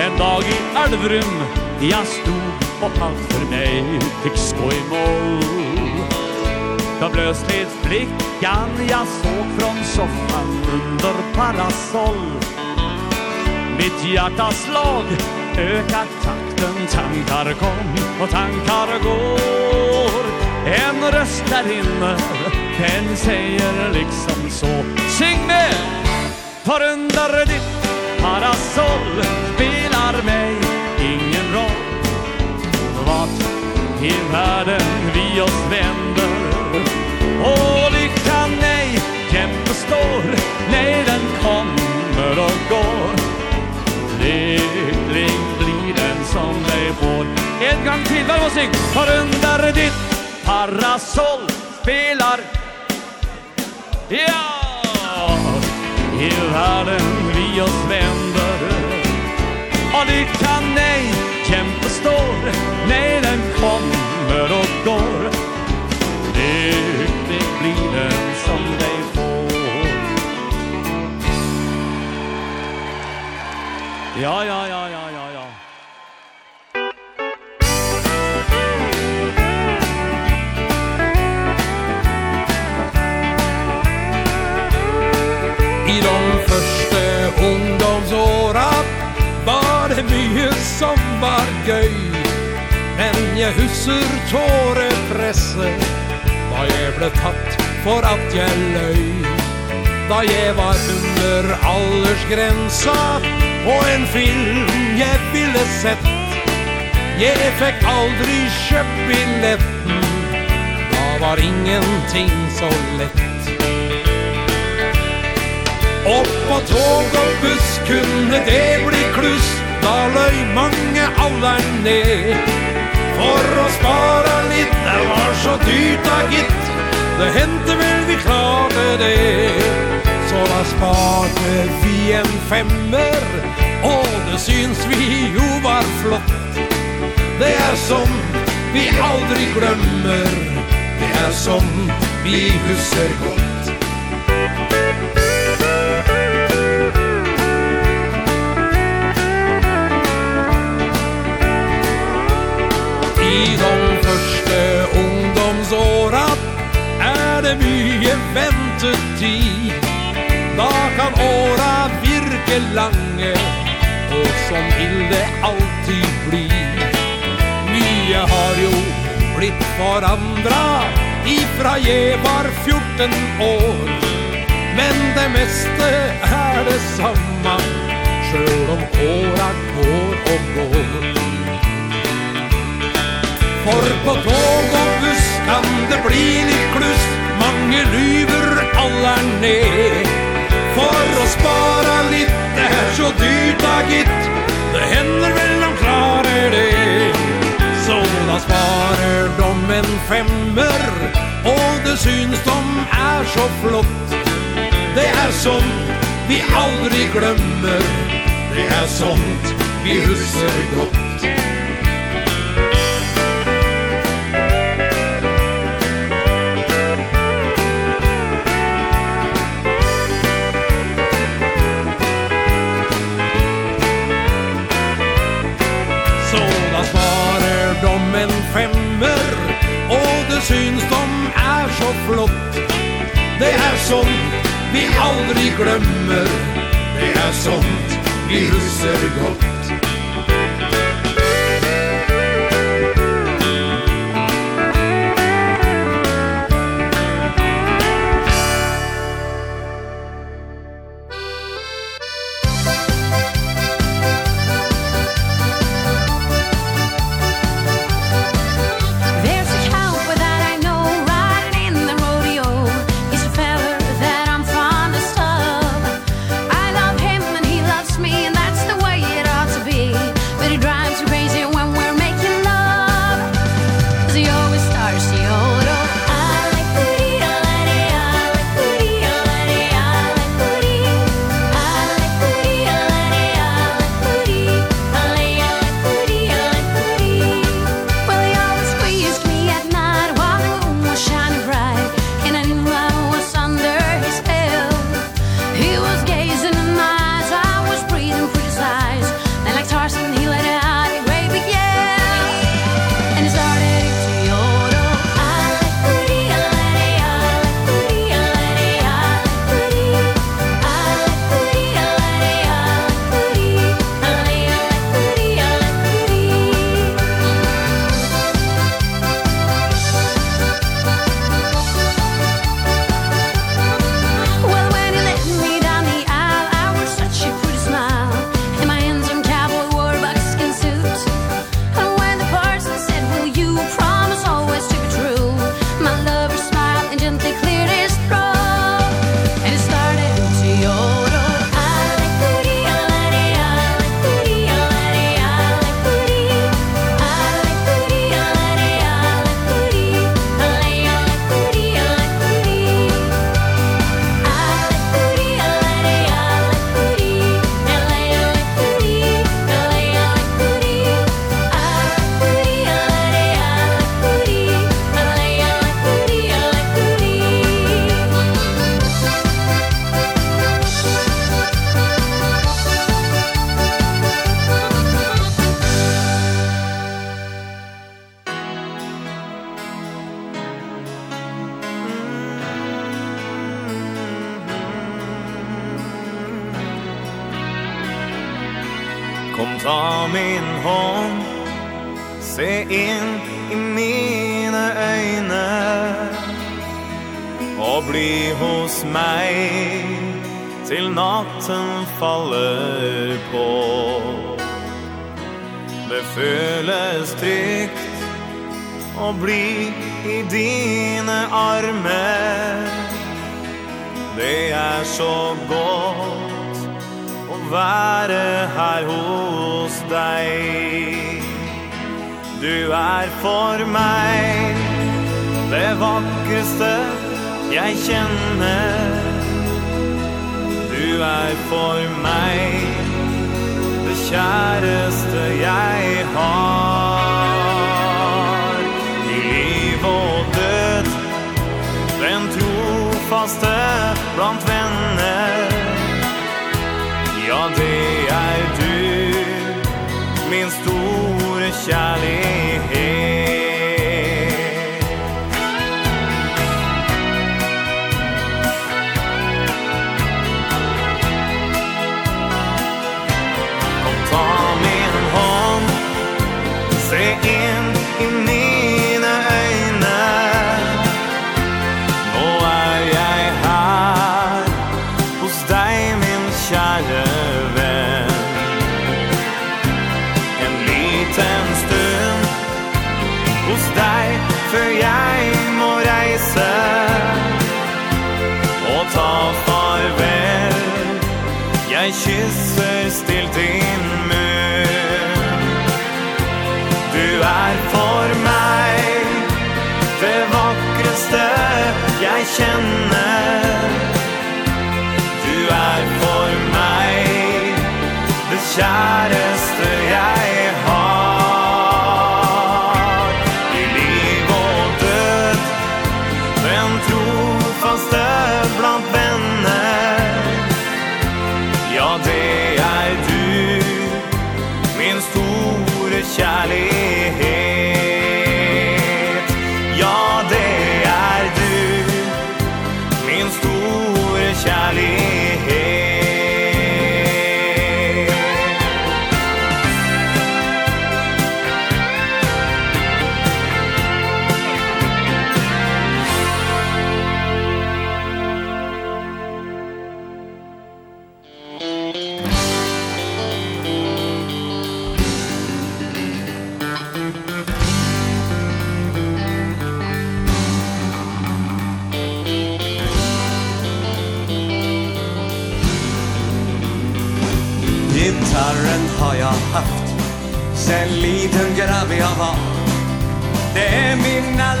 En dag i Alvrum Jag stod och allt för mig Fick skoj mål. Då plötsligt flickan jag såg från soffan under parasoll. Mitt hjärtas slag ökar takten Tankar kom och tankar går. En röst där inne Den säger liksom så. Sing med! För under ditt parasoll Spelar mig ingen roll. Vart i världen vi oss vänder Och lyckan nej, jämt består Nej, den kommer och går. Lycklig blir den som dig får. En gång till, vad musik! syng För under ditt parasoll spelar. Ja! I världen vi oss vänder. Och lyckan nej, kämpa står Nej, den kommer och går. Lyckan friden som de får. Ja, ja, ja, ja, ja, ja. I de første ungdomsåra var det mye som var gøy. Men jeg husker tårepresset Da jeg ble tatt for at jeg løy. Da jeg var under aldersgrensa Og en film jeg ville sett. Jeg fikk aldri kjøpt billetten. Da var ingenting så lett. Opp på tog og buss kunne det bli kluss. Da løy mange alderen ned. For å spara litt, det var så dyrt da gitt. Det hendte vel vi klarte det. Så da sparte vi en femmer Og det syns vi jo var flott. Det er som vi aldri glemmer. Det er som vi husker godt. I de første ungdomsåra Er det mye ventetid Da kan åra virke lange Og som vil det alltid bli. Mye har jo blitt forandra Ifra jeg var 14 år. Men det meste er det samme Sjøl om åra går og går. For på tog og buss kan det bli litt kluss. Mange lyver alle ned. For å spara litt, det er så dyrt da gitt. Det hender vel de klarer det. Så da sparer de en femmer Og det syns de er så flott. Det er sånt vi aldri glemmer. Det er sånt vi husker godt. aldri glemmer Det er sånt vi husker godt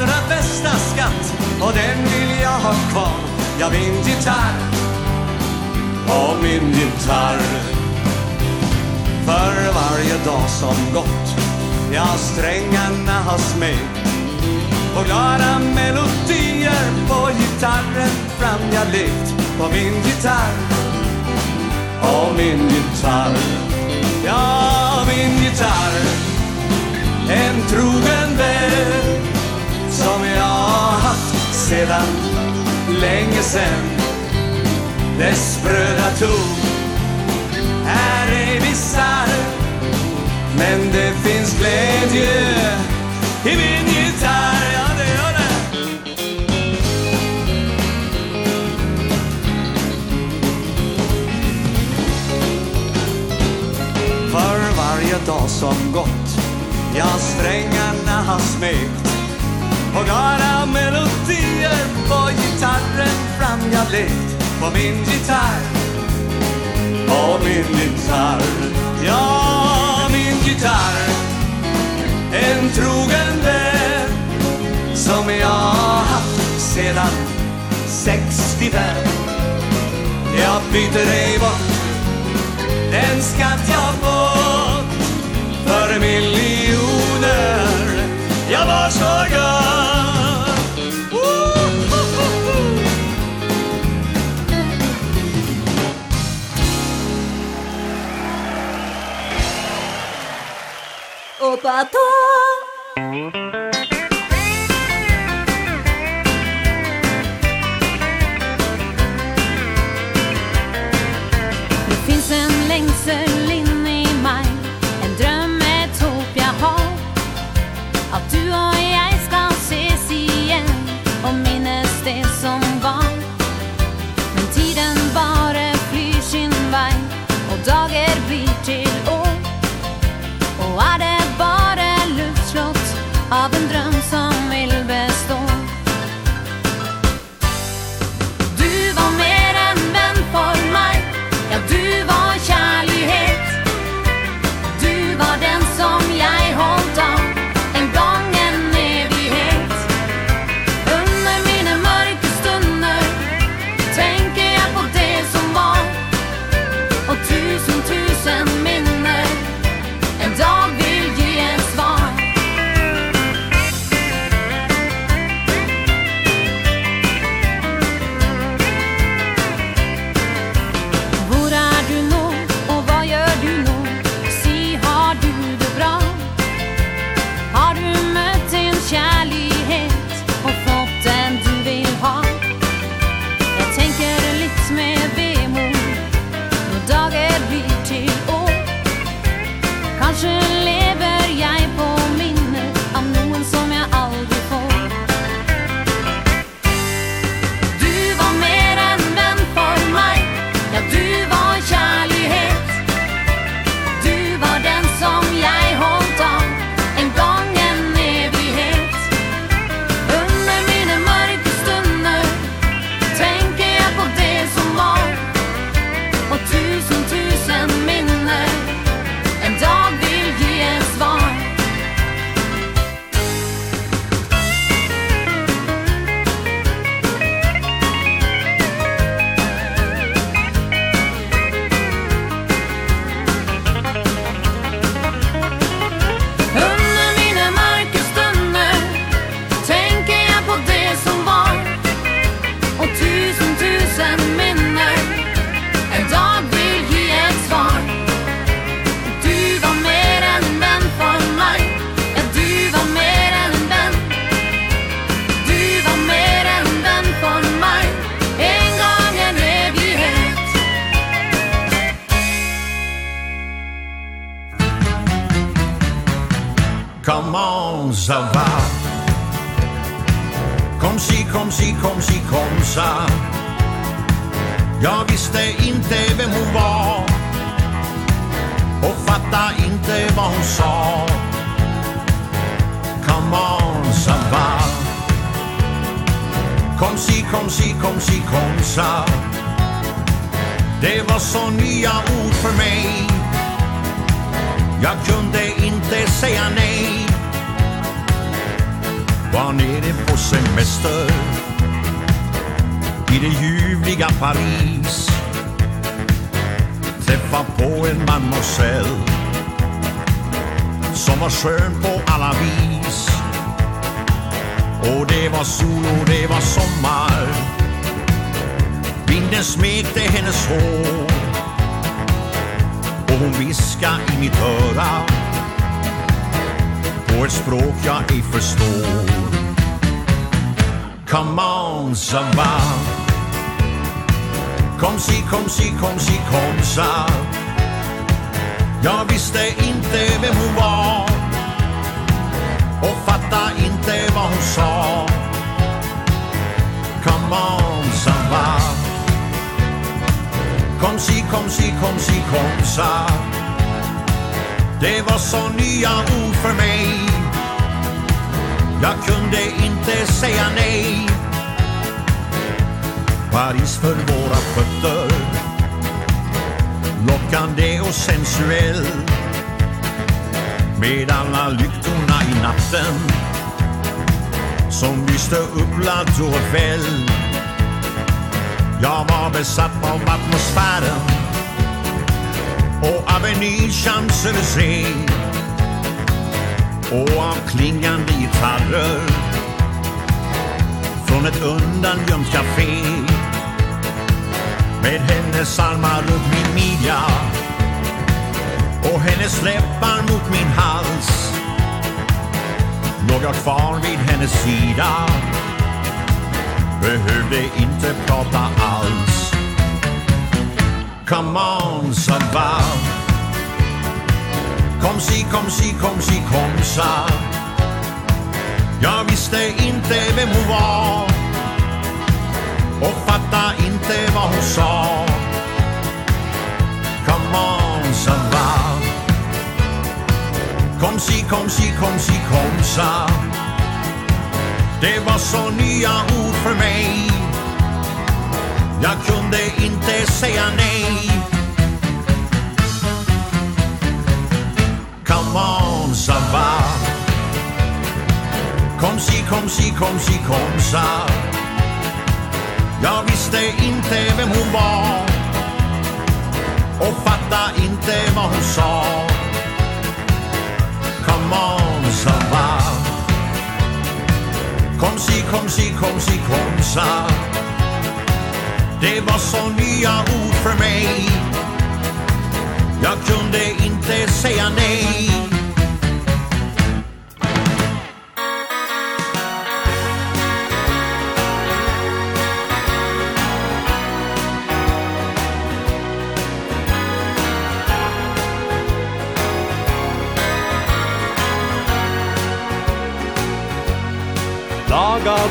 allra bästa skatt. Och den vill jag ha kvar. Ja, min gitarr. Och min gitarr. För varje dag som gått. Ja, strängarna har smekt Och glada melodier på gitarren fram jag lekt. På min gitarr. Och min gitarr. Ja, min gitarr. En trogen vän som jag har haft sedan länge sen Dess spröda tog. Är ej Men det finns glädje i min gitarr. Ja, det gör det. För varje dag som gått Ja, strängarna har smekt. Och alla melodier på gitarren fram jag lekt På min gitarr. På min gitarr Ja, min gitarr. En trogen vän Som jag haft sedan 65 Jag byter dig bort Den skatt jag fått För miljoner. Jag var så glad. Uh, uh, uh, Opa, fra Torfell Jag var besatt av atmosfären Och av en ny chans att se Och av klingande gitarrer Från ett undangömt café Med hennes armar runt min midja Och hennes läppar mot min hals. Låg jag kvar vid hennes sida. Behövde inte prata alls Come on, sa va Kom si, kom si, kom si, kom sa. Jag visste inte vem hon var. Och fatta inte vad hon sa. Come on, sa va Kom si, kom si, kom si, kom sa. Det var så nya ord för mig. Jag kunde inte säga nej. Come on, ça va Kom si, kom si, kom si, kom sa. Jag visste inte vem hon var. Och fatta inte vad hon sa. Kom si, kom si, kom si, kom sa. Det var så nya ord för mig. Jag kunde inte säga nej.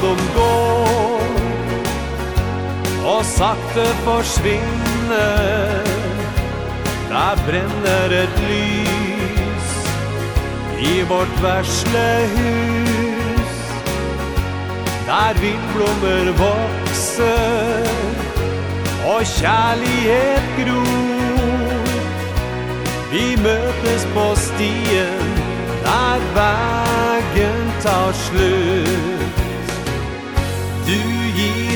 dem gå. Og sakte forsvinner Der brenner et lys I vårt versle hus. Der vindblommer vokser Og kjærlighet gror. Vi møtes på stien Der vägen tar slut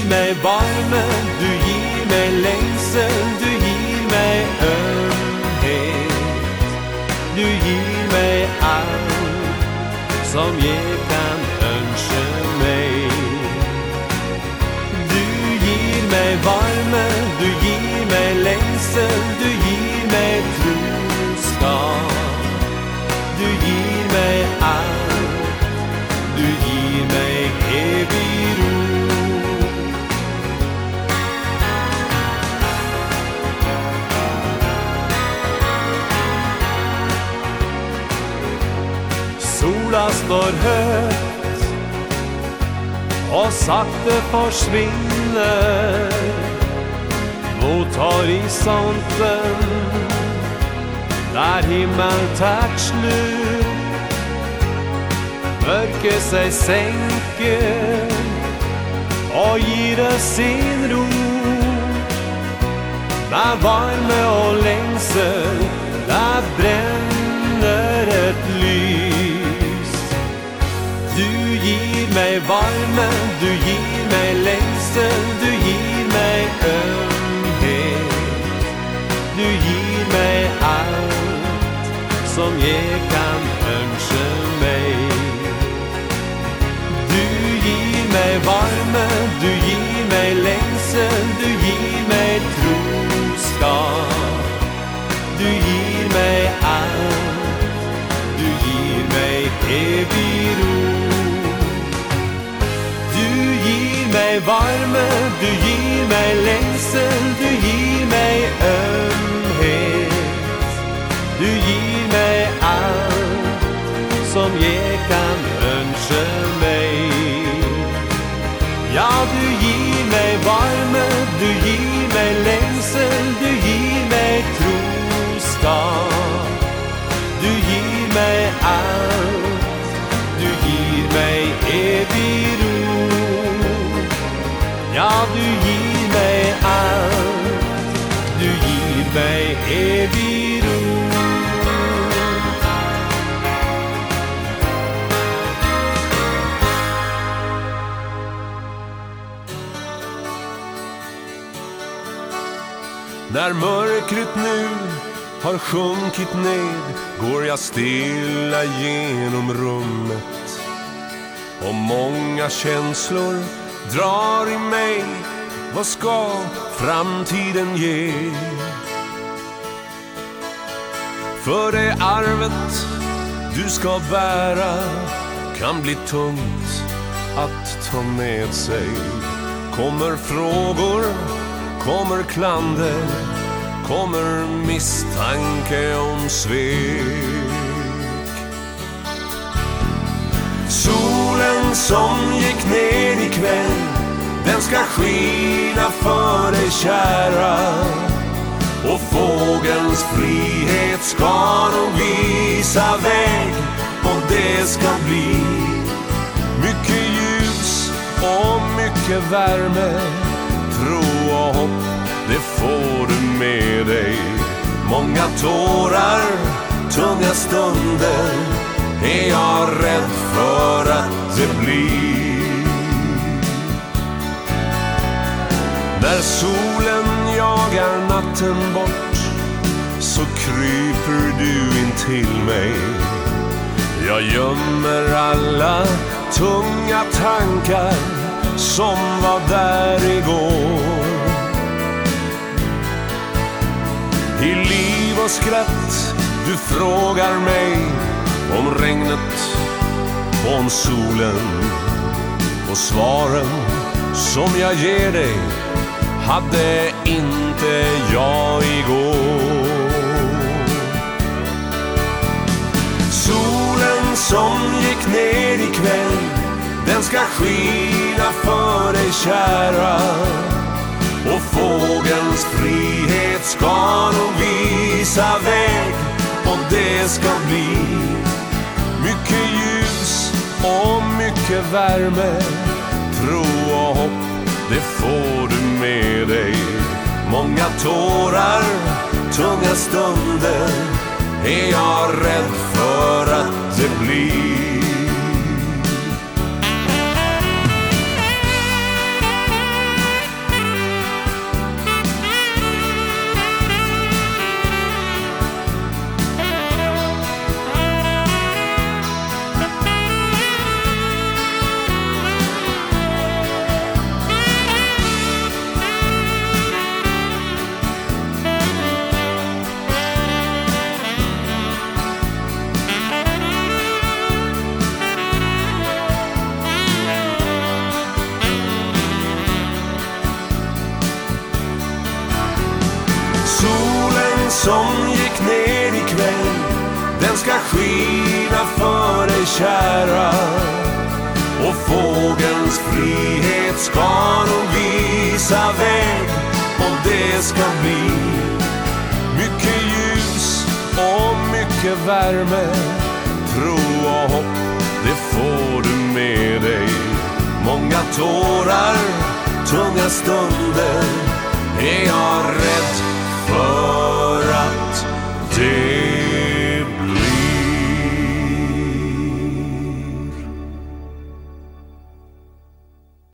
mig varme, du gir meg lengsel, du gir meg ömhet. Du gir meg allt som jag kan önska meg. Du gir meg varme, du gir meg lengsel, du gir står høyt Og sakte forsvinner. Mot horisonten Der himmel tært slut Mørket seg senker Og gir det sin ro. Der varme og lengsel Der brenner et lys mig varme, du gir mig lengsel, du gir mig ömhet. Du gir mig allt som jeg kan önska meg. Du gir meg varme, du gir meg lengsel, du gir meg troskap. Du gir meg allt, du gir meg evig ro mig varme, du gir meg lengsel, du gir meg ömhet. Du gir meg alt som jag kan önska meg. Ja, du gir meg varme, du gir meg lengsel, du gir meg troskap. Du gir meg alt, du gir meg evig Ja, du gir meg alt. Du gir meg evig ro. När mörkret nu har sjunkit ned Går jag stilla genom rummet. Och många känslor drar i mig Vad ska framtiden ge? För det arvet du ska bära Kan bli tungt att ta med sig Kommer frågor, kommer klander Kommer misstanke om svek solen som gick ner ikväll Den ska skina för dig kära? Och fågelns frihet ska nog visa väg. Och det ska bli mycket ljus och mycket värme. Tro och hopp, det får du med dig. Många tårar, tunga stunder. Är jag rädd för att det blir. När solen jagar natten bort Så kryper du in till mig. Jag gömmer alla tunga tankar Som var där igår. I liv och skratt Du frågar mig om regnet från solen Och svaren som jag ger dig Hade inte jag igår. Solen som gick ner ikväll Den ska skina för dig kära. Och fågelns frihet ska nog visa väg Och det ska bli och mycket värme. Tro och hopp, det får du med dig. Många tårar, tunga stunder. Är jag rädd för att det blir kära Och fågelns frihet ska nog visa väg Och det ska bli Mycket ljus och mycket värme. Tro och hopp, det får du med dig. Många tårar, tunga stunder Är jag rädd för att det